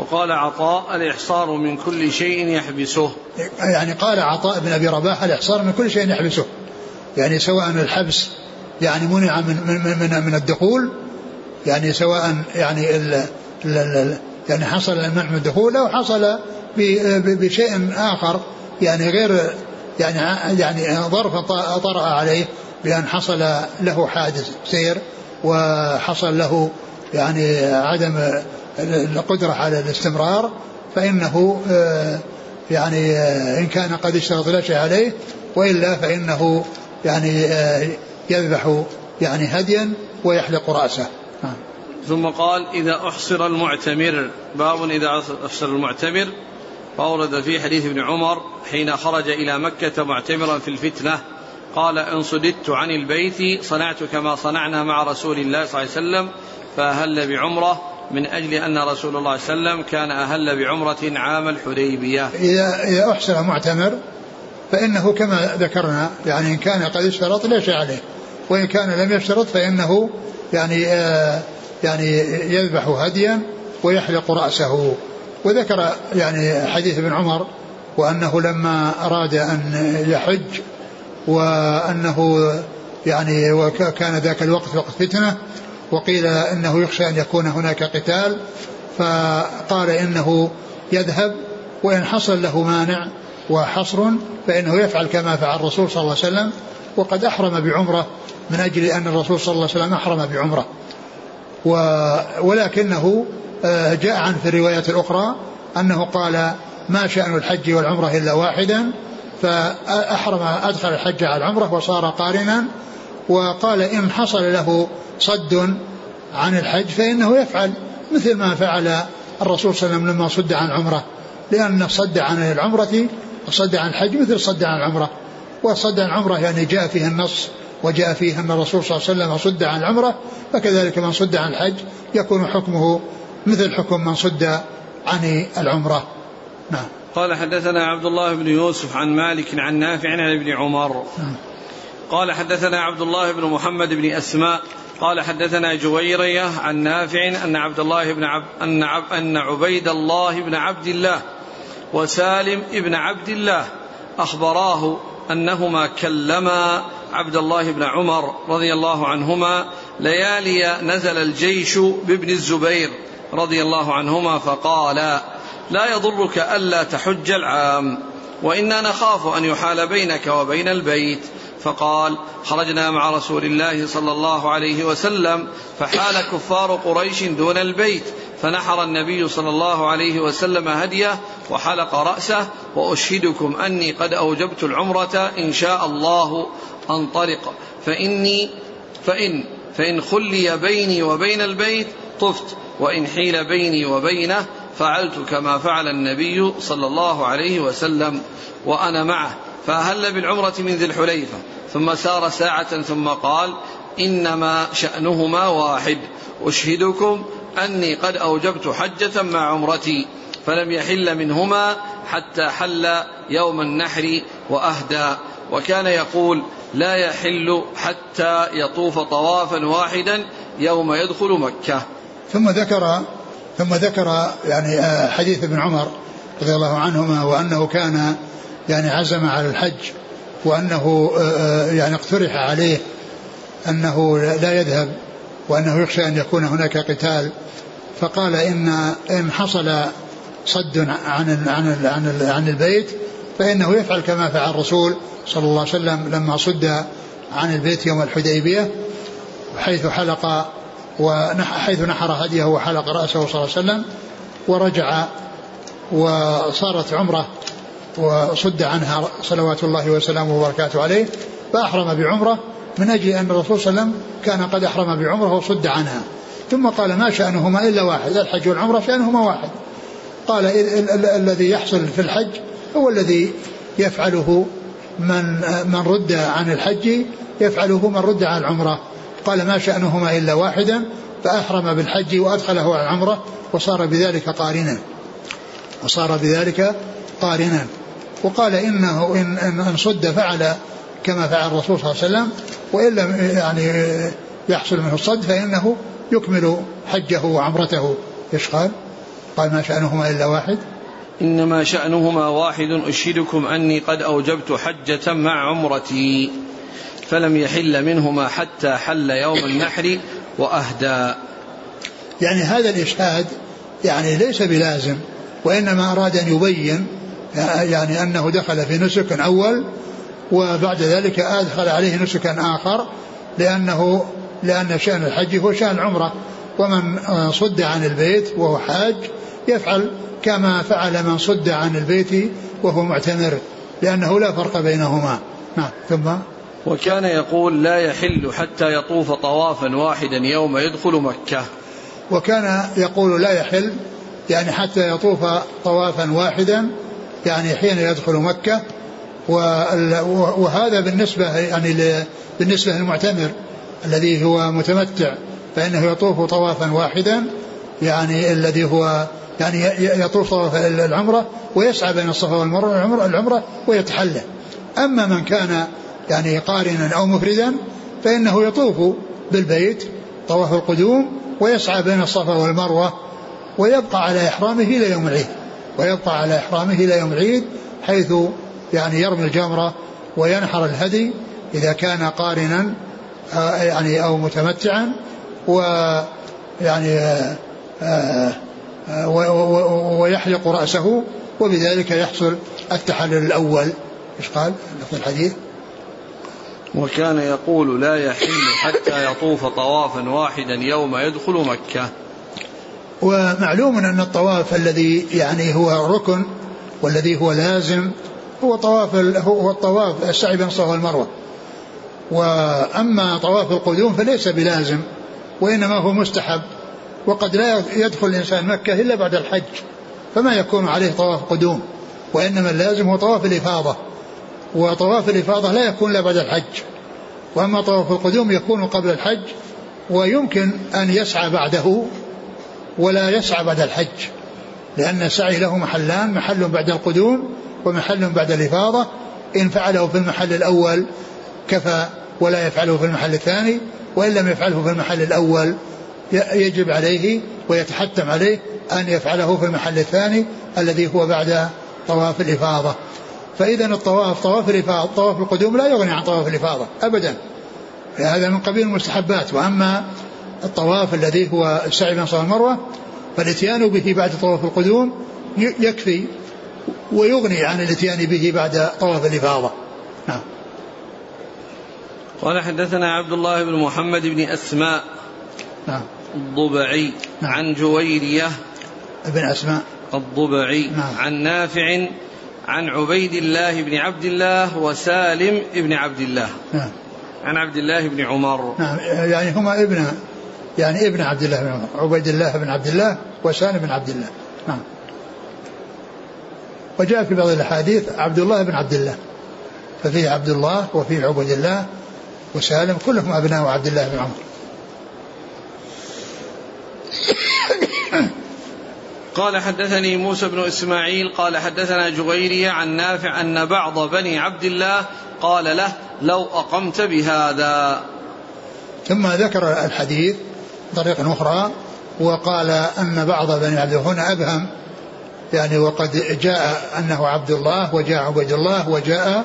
وقال عطاء الإحصار من كل شيء يحبسه. يعني قال عطاء بن أبي رباح الإحصار من كل شيء يحبسه. يعني سواء الحبس يعني منع من من من, من الدخول يعني سواء يعني ال يعني حصل المنع من الدخول أو حصل بشيء آخر يعني غير يعني يعني ظرف طرأ عليه بأن حصل له حادث سير وحصل له يعني عدم القدرة على الاستمرار فإنه آه، يعني آه، إن كان قد اشترط لا شيء عليه وإلا فإنه يعني آه، يذبح يعني هديا ويحلق رأسه. نعم. ثم قال إذا أحصر المعتمر باب إذا أحصر المعتمر. فأورد في حديث ابن عمر حين خرج إلى مكة معتمرا في الفتنة قال إن صددت عن البيت صنعت كما صنعنا مع رسول الله صلى الله عليه وسلم فأهل بعمرة. من أجل أن رسول الله صلى الله عليه وسلم كان أهل بعمرة عام الحديبية. إذا, إذا أحسن معتمر فإنه كما ذكرنا يعني إن كان قد اشترط لا شيء عليه وإن كان لم يشترط فإنه يعني آه يعني يذبح هديا ويحلق رأسه. وذكر يعني حديث ابن عمر وأنه لما أراد أن يحج وأنه يعني وكان ذاك الوقت وقت فتنة وقيل إنه يخشى أن يكون هناك قتال فقال إنه يذهب وإن حصل له مانع وحصر فإنه يفعل كما فعل الرسول صلى الله عليه وسلم وقد أحرم بعمرة من أجل أن الرسول صلى الله عليه وسلم أحرم بعمرة. ولكنه آه، جاء عن في الروايات الأخرى أنه قال ما شأن الحج والعمرة إلا واحدا فأحرم أدخل الحج على العمرة وصار قارنا وقال إن حصل له صد عن الحج فإنه يفعل مثل ما فعل الرسول صلى الله عليه وسلم لما صد عن عمره لأن الصد عن العمرة الصد عن الحج مثل صد عن العمرة. وصد عن العمرة يعني جاء فيه النص وجاء فيه أن الرسول صلى الله عليه وسلم صد عن العمرة فكذلك من صد عن الحج يكون حكمه مثل حكم من صد عن العمرة. نعم. قال حدثنا عبد الله بن يوسف عن مالك عن نافع عن ابن عمر. نعم. قال حدثنا عبد الله بن محمد بن أسماء قال حدثنا جويرية عن نافع أن عبد الله بن عب أن, عب أن عبيد الله بن عبد الله وسالم بن عبد الله أخبراه أنهما كلما عبد الله بن عمر رضي الله عنهما ليالي نزل الجيش بابن الزبير رضي الله عنهما فقال لا يضرك ألا تحج العام وإنا نخاف أن يحال بينك وبين البيت فقال خرجنا مع رسول الله صلى الله عليه وسلم فحال كفار قريش دون البيت فنحر النبي صلى الله عليه وسلم هديه وحلق رأسه وأشهدكم أني قد أوجبت العمرة إن شاء الله أنطلق فإني فإن فإن خلي بيني وبين البيت طفت وإن حيل بيني وبينه فعلت كما فعل النبي صلى الله عليه وسلم وأنا معه. فأهل بالعمرة من ذي الحليفة. ثم سار ساعة ثم قال إنما شأنهما واحد. أشهدكم أني قد أوجبت حجة مع عمرتي. فلم يحل منهما حتى حل يوم النحر وأهدى. وكان يقول لا يحل حتى يطوف طوافا واحدا يوم يدخل مكة. ثم ذكر ثم ذكر يعني آه، حديث ابن عمر رضي الله عنهما وأنه كان يعني عزم على الحج وأنه يعني اقترح عليه أنه لا يذهب وأنه يخشى أن يكون هناك قتال. فقال إن إن حصل صد عن عن عن, عن البيت فإنه يفعل كما فعل الرسول صلى الله عليه وسلم لما صد عن البيت يوم الحديبية حيث حلق وحيث نحر هديه وحلق رأسه صلى الله عليه وسلم ورجع وصارت عمرة وصد عنها صلوات الله وسلامه وبركاته عليه فأحرم بعمرة من أجل أن الرسول صلى الله عليه وسلم كان قد أحرم بعمرة وصد عنها. ثم قال ما شأنهما إلا واحد الحج والعمرة شأنهما واحد. قال الذي يحصل في الحج هو الذي يفعله من من رد عن الحج يفعله من رد عن العمرة. قال ما شأنهما إلا واحدا فأحرم بالحج وأدخله على العمرة وصار بذلك قارنا. وصار بذلك قارنا. وقال إنه إن, إن صد فعل كما فعل الرسول صلى الله عليه وسلم وإن لم يعني يحصل منه الصد فإنه يكمل حجه وعمرته. إيش قال؟ قال ما شأنهما إلا واحد. إنما شأنهما واحد أشهدكم أني قد أوجبت حجة مع عمرتي فلم يحل منهما حتى حل يوم النحر وأهدى. يعني هذا الإشهاد يعني ليس بلازم وإنما أراد أن يبين يعني أنه دخل في نسك أول وبعد ذلك أدخل عليه نسكا آخر لأنه لأن شأن الحج هو شأن العمرة. ومن صد عن البيت وهو حاج يفعل كما فعل من صد عن البيت وهو معتمر لأنه لا فرق بينهما. نعم ثم؟ وكان يقول لا يحل حتى يطوف طوافا واحدا يوم يدخل مكة. وكان يقول لا يحل يعني حتى يطوف طوافا واحدا يعني حين يدخل مكة وهذا بالنسبة يعني بالنسبة للمعتمر الذي هو متمتع فإنه يطوف طوافا واحدا يعني الذي هو يعني يطوف طواف العمرة ويسعى بين الصفا والمروة العمرة, ويتحلى. أما من كان يعني قارنا أو مفردا فإنه يطوف بالبيت طواف القدوم ويسعى بين الصفا والمروة ويبقى على إحرامه إلى يوم العيد. ويبقى على إحرامه إلى يوم العيد حيث يعني يرمي الجمرة وينحر الهدي إذا كان قارنا آه، يعني أو متمتعا ويعني آه، آه، ويحلق رأسه وبذلك يحصل التحلل الأول. إيش قال؟ في الحديث. وكان يقول لا يحل حتى يطوف طوافا واحدا يوم يدخل مكة. ومعلوم أن الطواف الذي يعني هو ركن والذي هو لازم هو طواف هو الطواف السعي بين الصفا والمروة. وأما طواف القدوم فليس بلازم وإنما هو مستحب. وقد لا يدخل الإنسان مكة إلا بعد الحج فما يكون عليه طواف قدوم وإنما اللازم هو طواف الإفاضة. وطواف الإفاضة لا يكون إلا بعد الحج. وأما طواف القدوم يكون قبل الحج ويمكن أن يسعى بعده ولا يسعى بعد الحج لأن السعي له محلان محل بعد القدوم ومحل بعد الإفاضة. إن فعله في المحل الأول كفى ولا يفعله في المحل الثاني وإن لم يفعله في المحل الأول يجب عليه ويتحتم عليه أن يفعله في المحل الثاني الذي هو بعد طواف الإفاضة. فإذا الطواف طواف الإفاضة طواف القدوم لا يغني عن طواف الإفاضة أبدا هذا من قبيل المستحبات. وأما الطواف الذي هو السعي بين الصفا والمروة فالاتيان به بعد طواف القدوم يكفي ويغني عن الإتيان به بعد طواف الإفاضة. نعم. قال حدثنا عبد الله بن محمد بن أسماء نعم. الضبعي نعم. عن جويرية ابن أسماء. الضبعي نعم. عن نافع عن عبيد الله بن عبد الله وسالم بن عبد الله. نعم. عن عبد الله بن عمر. نعم. يعني هما ابن يعني ابن عبد الله بن عمر عبيد الله بن عبد الله وسالم بن عبد الله. نعم. وجاء في بعض الأحاديث عبد الله بن عبد الله ففيه عبد الله وفيه عبيد الله وسالم كلهم أبناء عبد الله بن عمر. قال حدثني موسى بن إسماعيل قال حدثنا جغيري عن نافع أن بعض بني عبد الله قال له لو أقمت بهذا. ثم ذكر الحديث طريق أخرى وقال أن بعض بني عبد هنا أبهم. يعني وقد جاء أنه عبد الله وجاء عبيد الله وجاء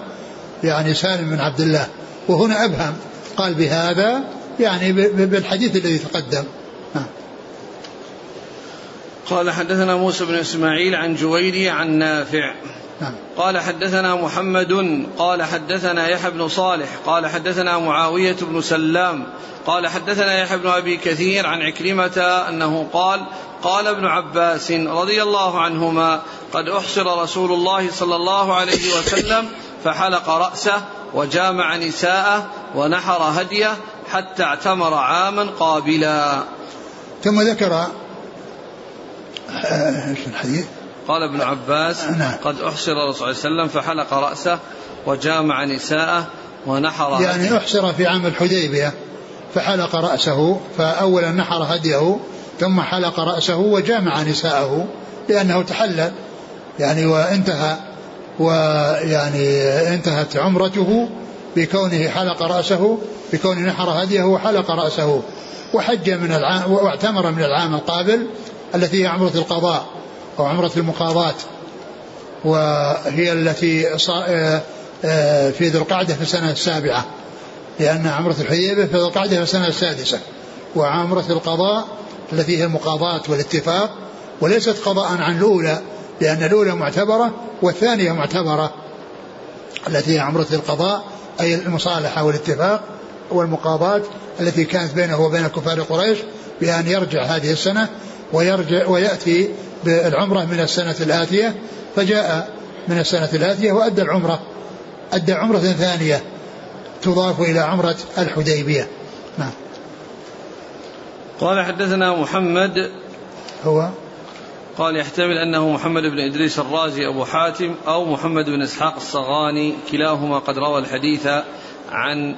يعني سالم بن عبد الله وهنا أبهم. قال بهذا يعني بالحديث الذي تقدم. قال حدثنا موسى بن إسماعيل عن جويري عن نافع. قال حدثنا محمد قال حدثنا يحيى بن صالح قال حدثنا معاوية بن سلام قال حدثنا يحيى بن أبي كثير عن عكرمة أنه قال قال ابن عباس رضي الله عنهما قد أحصر رسول الله صلى الله عليه وسلم فحلق رأسه وجامع نساءه ونحر هديه حتى اعتمر عاما قابلا ثم ذكر آه، الحديث؟ قال ابن عباس نعم. قد احصر الرسول صلى الله عليه وسلم فحلق رأسه وجامع نساءه ونحر يعني. احصر في عام الحديبية فحلق رأسه فاولا نحر هديه ثم حلق رأسه وجامع نساءه لأنه تحلل يعني وانتهى ويعني انتهت عمرته بكونه حلق رأسه بكونه نحر هديه وحلق رأسه وحج من العام واعتمر من العام القابل التي هي عمرة القضاء أو عمرة المقاضاة وهي التي آه، آه، في ذي القعدة في السنة السابعة لأن عمرة الحديبية في ذي القعدة في السنة السادسة وعمرة القضاء التي هي المقاضاة والاتفاق وليست قضاء عن الأولى لأن الأولى معتبرة والثانية معتبرة التي هي عمرة القضاء أي المصالحة والاتفاق والمقاضاة التي كانت بينه وبين كفار قريش بأن يرجع هذه السنة ويرجع ويأتي بالعمرة من السنة الآتية فجاء من السنة الآتية وأدى العمرة. أدى عمرة ثانية تضاف إلى عمرة الحديبية. نعم. قال حدثنا محمد. هو؟ قال يحتمل أنه محمد بن إدريس الرازي أبو حاتم أو محمد بن إسحاق الصغاني كلاهما قد روى الحديث عن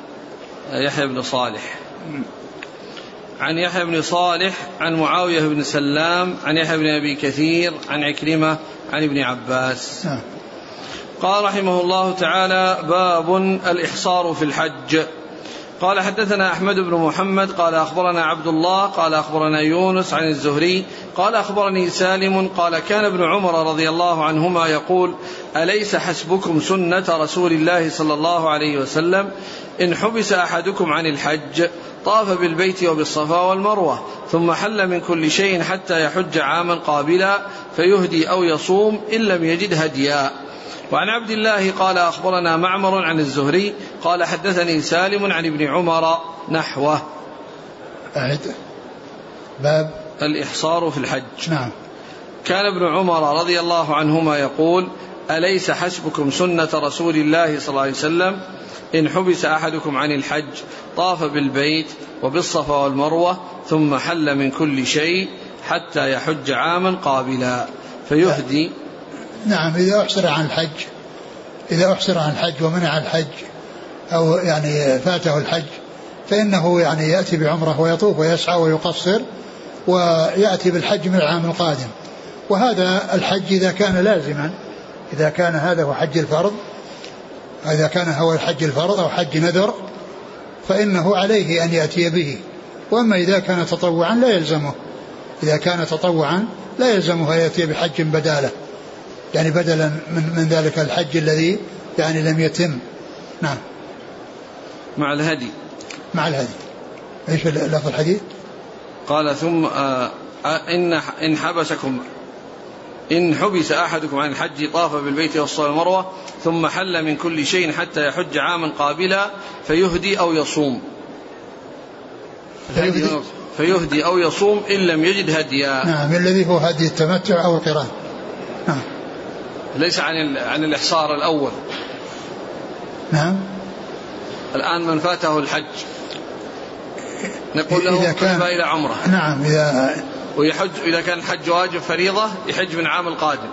يحيى بن صالح. عن يحيى بن صالح عن معاوية بن سلام عن يحيى بن أبي كثير عن عكرمة عن ابن عباس نعم. قال رحمه الله تعالى باب الإحصار في الحج قال حدثنا أحمد بن محمد قال أخبرنا عبد الله قال أخبرنا يونس عن الزهري قال أخبرني سالم قال كان ابن عمر رضي الله عنهما يقول أليس حسبكم سنة رسول الله صلى الله عليه وسلم؟ إن حبس أحدكم عن الحج طاف بالبيت وبالصفا والمروة ثم حل من كل شيء حتى يحج عاما قابلا فيهدي أو يصوم إن لم يجد هديا. وعن عبد الله قال أخبرنا معمر عن الزهري قال حدثني سالم عن ابن عمر نحوه. أعد. باب. الإحصار في الحج. نعم. كان ابن عمر رضي الله عنهما يقول أليس حسبكم سنة رسول الله صلى الله عليه وسلم؟ إن حبس أحدكم عن الحج طاف بالبيت وبالصفا والمروة ثم حل من كل شيء حتى يحج عاما قابلا. فيهدي نعم إذا أحصر عن الحج إذا أحصر عن الحج ومنع الحج أو يعني فاته الحج فإنه يعني يأتي بعمرة ويطوف ويسعى ويقصر ويأتي بالحج من العام القادم. وهذا الحج إذا كان لازما إذا كان هذا هو حج الفرض إذا كان هو الحج الفرض أو حج نذر فإنه عليه أن يأتي به. وأما إذا كان تطوعا لا يلزمه إذا كان تطوعا لا يلزمه أن يأتي بحج بداله. يعني بدلا من, من ذلك الحج الذي يعني لم يتم. نعم. مع الهدي. مع الهدي. إيش لفظ الحديث؟ قال ثم آه إن إن حبسكم إن حبس أحدكم عن الحج طاف بالبيت والصفا والمروة ثم حل من كل شيء حتى يحج عاما قابلا فيهدي أو يصوم. فيهدي, فيهدي أو يصوم إن لم يجد هديا. نعم الذي هو هدي التمتع أو القران نعم. ليس عن عن الإحصار الأول. نعم. الآن من فاته الحج. نقول له إذا كان إلى عمره. نعم إذا ويحج إذا كان الحج واجب فريضة يحج من العام القادم.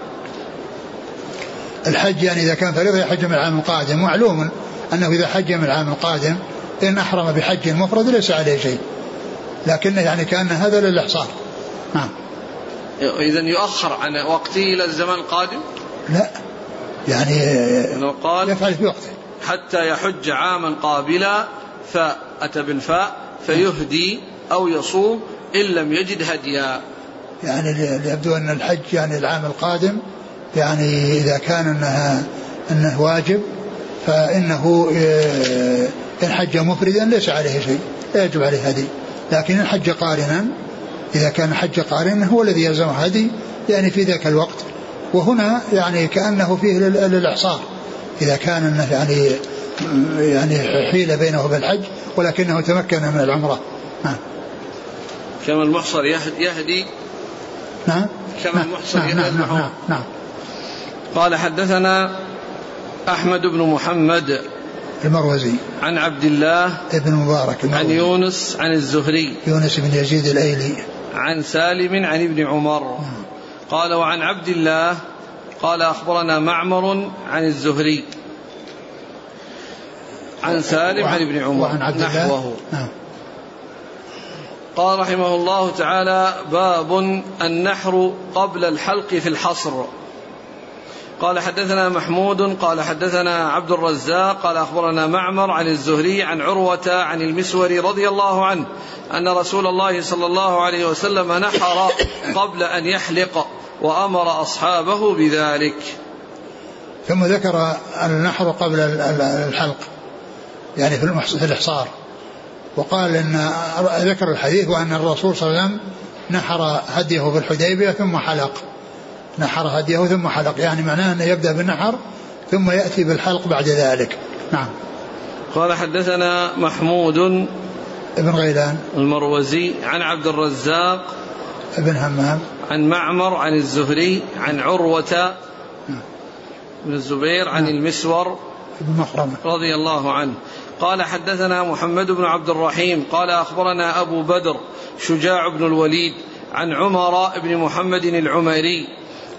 الحج يعني إذا كان فريضة يحج من العام القادم. معلوم أنه إذا حج من العام القادم إن أحرم بحج مفرد ليس عليه شيء. لكن يعني كأن هذا للإحصار. نعم. إذا يؤخر عن وقته إلى الزمان القادم؟ لا. يعني قال يفعل في وقته. حتى يحج عاما قابلا فأتى بالفاء فيهدي أو يصوم إن لم يجد هديا. يعني يبدو أن الحج يعني العام القادم يعني إذا كان أنها أنه واجب فإنه آه، إن حج مفردا ليس عليه شيء لا يجب عليه هدي. لكن إن حج قارنا إذا كان حج قارنا هو الذي يلزمه هدي يعني في ذاك الوقت وهنا يعني كأنه فيه للإعصار إذا كان أنه يعني يعني حيل بينه وبين الحج ولكنه تمكن من العمرة. نعم كما المحصر يهدي. نعم كما نعم المحصر نعم يهدي. نعم, نعم, نعم, نعم قال حدثنا أحمد بن محمد المروزي. عن عبد الله ابن مبارك عن يونس عن الزهري. يونس بن يزيد الأيلي. عن سالم عن ابن عمر. قال وعن عبد الله قال أخبرنا معمر عن الزهري عن سالم عن ابن عمر. وعن عبد الله. نحوه. نعم. قال رحمه الله تعالى باب النحر قبل الحلق في الحصر. قال حدثنا محمود قال حدثنا عبد الرزاق قال أخبرنا معمر عن الزهري عن عروة عن المسور رضي الله عنه أن رسول الله صلى الله عليه وسلم نحر قبل أن يحلق وأمر أصحابه بذلك. ثم ذكر النحر قبل الحلق يعني في الإحصار وقال إن ذكر الحديث وأن الرسول صلى الله عليه وسلم نحر هديه في الحديبية ثم حلق نحر هديه ثم حلق. يعني معناه أنه يبدأ بالنحر ثم يأتي بالحلق بعد ذلك. نعم. قال حدثنا محمود ابن غيلان. المروزي عن عبد الرزاق ابن همام. عن معمر عن الزهري عن عروة نعم. بن الزبير عن نعم. المسور ابن مخرمة رضي الله عنه. قال حدثنا محمد بن عبد الرحيم. قال أخبرنا أبو بدر شجاع بن الوليد عن عمر بن محمد العمري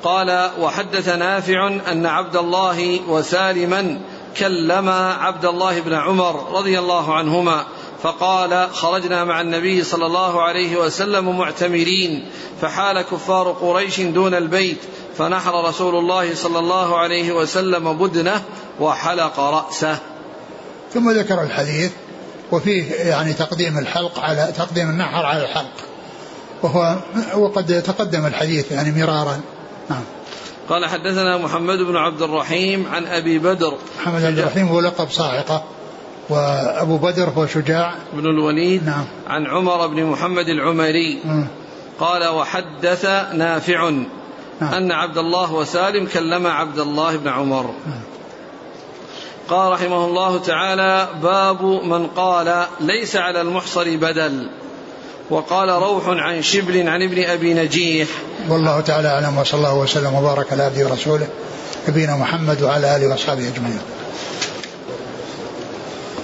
قال وحدث نافع أن عبد الله وسالما كلما عبد الله بن عمر رضي الله عنهما فقال خرجنا مع النبي صلى الله عليه وسلم معتمرين فحال كفار قريش دون البيت فنحر رسول الله صلى الله عليه وسلم بدنه وحلق رأسه. ثم ذكر الحديث وفيه يعني تقديم الحلق على تقديم النحر على الحلق وهو وقد تقدم الحديث يعني مرارا. نعم. قال حدثنا محمد بن عبد الرحيم عن أبي بدر. محمد بن عبد الرحيم هو لقب صاعقة وأبو بدر هو شجاع. بن الوليد نعم. عن عمر بن محمد العمري م. قال وحدث نافع نعم. أن عبد الله وسالم كلم عبد الله بن عمر. نعم. قال رحمه الله تعالى باب من قال ليس على المحصر بدل. وقال روح عن شبل عن ابن أبي نجيح والله تعالى أعلم وصلى الله وسلم وبارك على عبده ورسوله نبينا محمد وعلى آله وأصحابه أجمعين.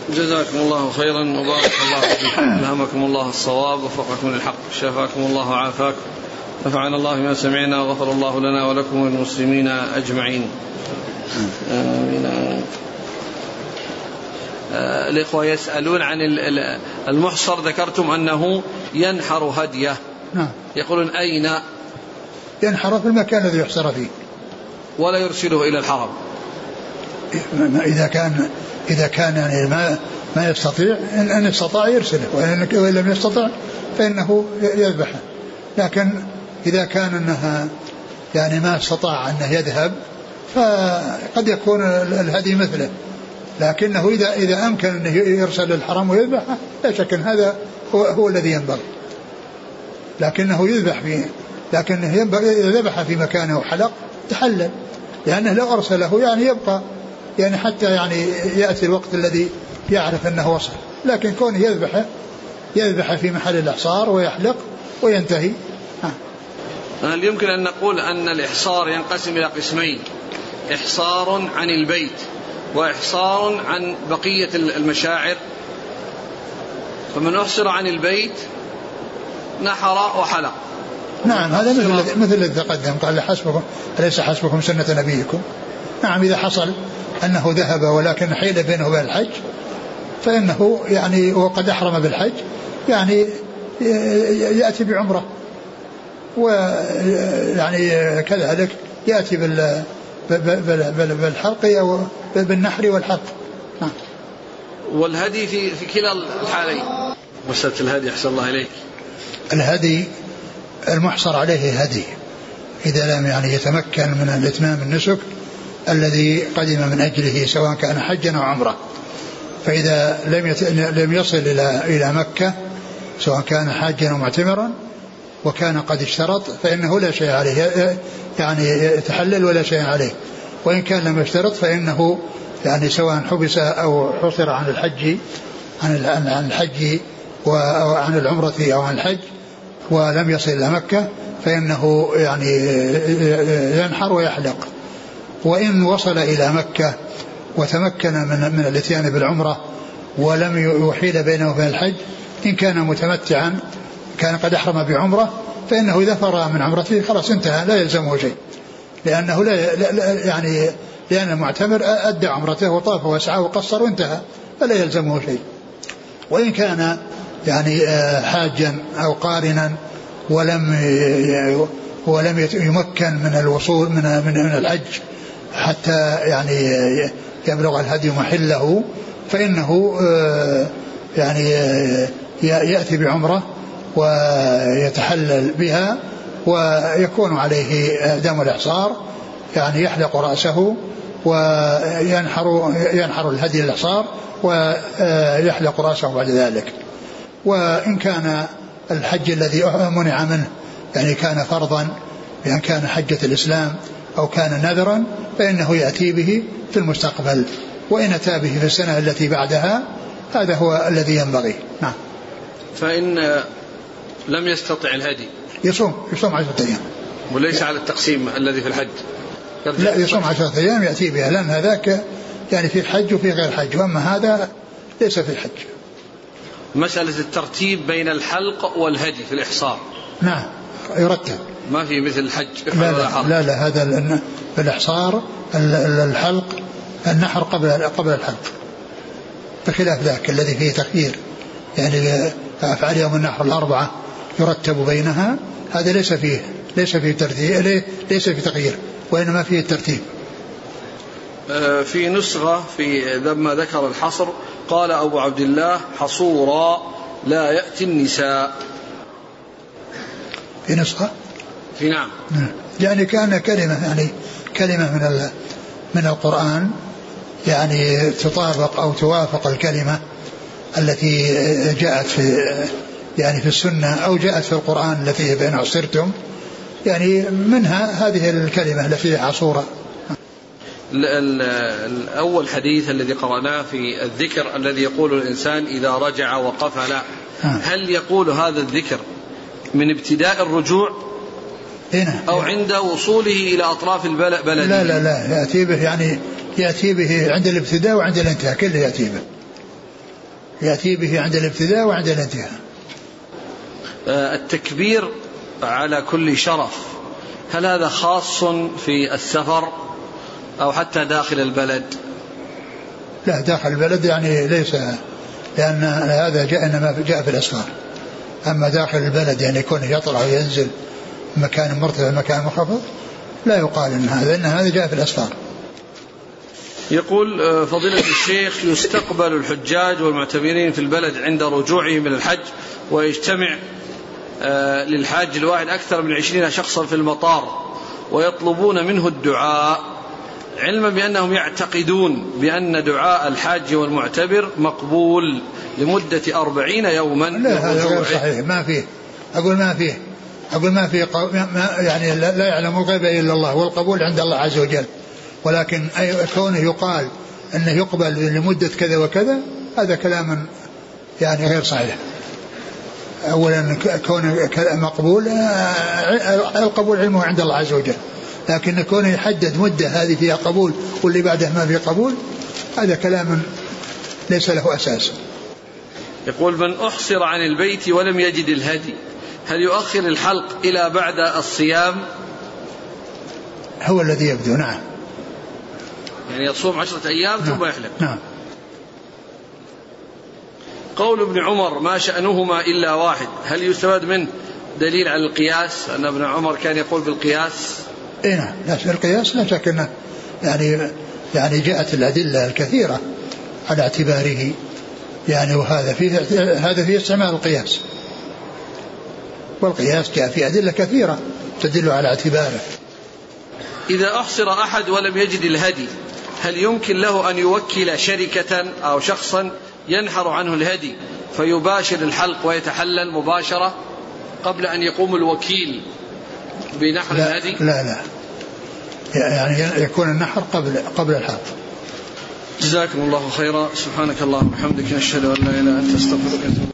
جزاكم الله خيرا وبارك الله فيكم ألهمكم الله الصواب وفقكم للحق شفاكم الله وعافاكم نفعنا الله بما سمعنا وغفر الله لنا ولكم وللمسلمين أجمعين. آمين. آه، الإخوة يسألون عن المحصر. ذكرتم أنه ينحر هديه. نعم. يقولون أين؟ ينحر في المكان الذي يحصر فيه. ولا يرسله إلى الحرم. إذا كان إذا كان يعني ما ما يستطيع إن, إن استطاع يرسله. وإن لم يستطع فإنه يذبحه. لكن إذا كان أنها يعني ما استطاع أنه يذهب فقد يكون الهدي مثله. لكنه إذا إذا أمكن أنه يرسل للحرم ويذبحه لا شك أن هذا هو, هو الذي ينبغي. لكنه يذبح في لكنه ينبغي إذا ذبح في مكانه وحلق تحلل. لأنه لو أرسله يعني يبقى يعني حتى يعني يأتي الوقت الذي يعرف أنه وصل. لكن كونه يذبح يذبح في محل الإحصار ويحلق وينتهي. هل يمكن أن نقول أن الإحصار ينقسم إلى قسمين. إحصار عن البيت. وإحصار عن بقية المشاعر. فمن أحصر عن البيت نحر وحلق نعم هذا مثل مثل الذي تقدم. قال حسبكم أليس حسبكم سنة نبيكم؟ نعم إذا حصل أنه ذهب ولكن حيل بينه وبين الحج فإنه يعني وقد أحرم بالحج يعني يأتي بعمرة. ويعني كذلك يأتي بال بالحلق أو بالنحر والحلق. نعم. والهدي في في كلا الحالين. مسألة الهدي أحسن الله إليك. الهدي المحصر عليه هدي. إذا لم يعني يتمكن من الإتمام النسك الذي قدم من أجله سواء كان حجا أو عمرة. فإذا لم لم يصل إلى إلى مكة سواء كان حاجا أو معتمرا وكان قد اشترط فإنه لا شيء عليه. يعني يتحلل ولا شيء عليه. وإن كان لم يشترط فإنه يعني سواء حبس أو حصر عن الحج عن عن الحج أو عن العمرة أو عن الحج ولم يصل إلى مكة فإنه يعني ينحر ويحلق. وإن وصل إلى مكة وتمكن من من الإتيان بالعمرة ولم يحيل بينه وبين الحج إن كان متمتعا كان قد أحرم بعمرة فإنه إذا فرغ من عمرته خلاص انتهى لا يلزمه شيء. لأنه لا, لا يعني لأن المعتمر أدى عمرته وطاف وسعى وقصر وانتهى فلا يلزمه شيء. وإن كان يعني آه، حاجا أو قارنا ولم ولم يمكن من الوصول من من الحج حتى يعني يبلغ الهدي محله فإنه آه، يعني آه، يأتي بعمرة ويتحلل بها ويكون عليه دم الإعصار يعني يحلق رأسه وينحر ينحر الهدي الإعصار ويحلق رأسه بعد ذلك. وإن كان الحج الذي منع منه يعني كان فرضا بأن كان حجة الإسلام أو كان نذرا فإنه يأتي به في المستقبل. وإن أتى به في السنة التي بعدها هذا هو الذي ينبغي. نعم. فإن لم يستطع الهدي. يصوم يصوم عشرة أيام. وليس على التقسيم الذي في الحج. لا يصوم عشرة أيام يأتي بها لأن هذاك يعني في الحج وفي غير الحج. وأما هذا ليس في الحج. مسألة الترتيب بين الحلق والهدي في الإحصار. نعم يرتب. ما في مثل الحج. لا لا, لا لا هذا في الإحصار الحلق النحر قبل قبل الحلق. بخلاف ذاك الذي فيه تخيير. يعني أفعال يوم النحر الأربعة يرتب بينها هذا ليس فيه ليس فيه ترتيب ليس فيه تغيير وإنما فيه الترتيب. آه، في نسخة في لما ذكر الحصر قال أبو عبد الله حصورا لا يأتي النساء. في نسخة؟ في نعم. يعني كان كلمة يعني كلمة من من القرآن يعني تطابق أو توافق الكلمة التي جاءت في يعني في السنة أو جاءت في القرآن التي بين عصرتم يعني منها هذه الكلمة التي عصورة الأول حديث الذي قرأناه في الذكر الذي يقول الإنسان إذا رجع وقفل هل يقول هذا الذكر من ابتداء الرجوع؟ هنا. أو عند وصوله إلى أطراف البلد لا لا لا. يأتي به يعني يأتي به عند الابتداء وعند الانتهاء. كله يأتي به. يأتي به عند الابتداء وعند الانتهاء. التكبير على كل شرف. هل هذا خاص في السفر أو حتى داخل البلد؟ لا داخل البلد يعني ليس لأن هذا جاء إنما جاء في الأسفار. أما داخل البلد يعني يكون يطلع وينزل مكان مرتفع مكان منخفض لا يقال إن هذا إن هذا جاء في الأسفار. يقول آه، فضيلة الشيخ يستقبل الحجاج والمعتمرين في البلد عند رجوعهم من الحج ويجتمع آه، للحاج الواحد أكثر من عشرين شخصا في المطار ويطلبون منه الدعاء علما بأنهم يعتقدون بأن دعاء الحاج والمعتبر مقبول لمدة أربعين يوما. لا هذا غير صحيح. ما فيه. أقول ما فيه. أقول ما في ما يعني لا يعلم الغيب إلا الله والقبول عند الله عز وجل. ولكن أي كونه يقال أنه يقبل لمدة كذا وكذا هذا كلام يعني غير صحيح. أولا كونه مقبول القبول علمه عند الله عز وجل. لكن كونه يحدد مدة هذه فيها قبول واللي بعدها ما فيه قبول هذا كلام ليس له أساس. يقول من أحصر عن البيت ولم يجد الهدي هل يؤخر الحلق إلى بعد الصيام؟ هو الذي يبدو نعم. يعني يصوم عشرة أيام نعم. ثم يحلق. نعم. قول ابن عمر ما شأنهما إلا واحد. هل يستفاد منه دليل على القياس؟ أن ابن عمر كان يقول بالقياس اي نعم. القياس لا شك أنه يعني يعني جاءت الأدلة الكثيرة على اعتباره. يعني وهذا فيه هذا فيه استعمال القياس. والقياس جاء في أدلة كثيرة تدل على اعتباره. إذا أحصر أحد ولم يجد الهدي هل يمكن له أن يوكل شركة أو شخصا؟ ينحر عنه الهدي فيباشر الحلق ويتحلل مباشرة قبل أن يقوم الوكيل بنحر لا الهدي؟ لا لا. يعني يكون النحر قبل قبل الحلق. جزاكم الله خيرا. سبحانك اللهم وبحمدك نشهد أن لا إله إلا أنت استغفرك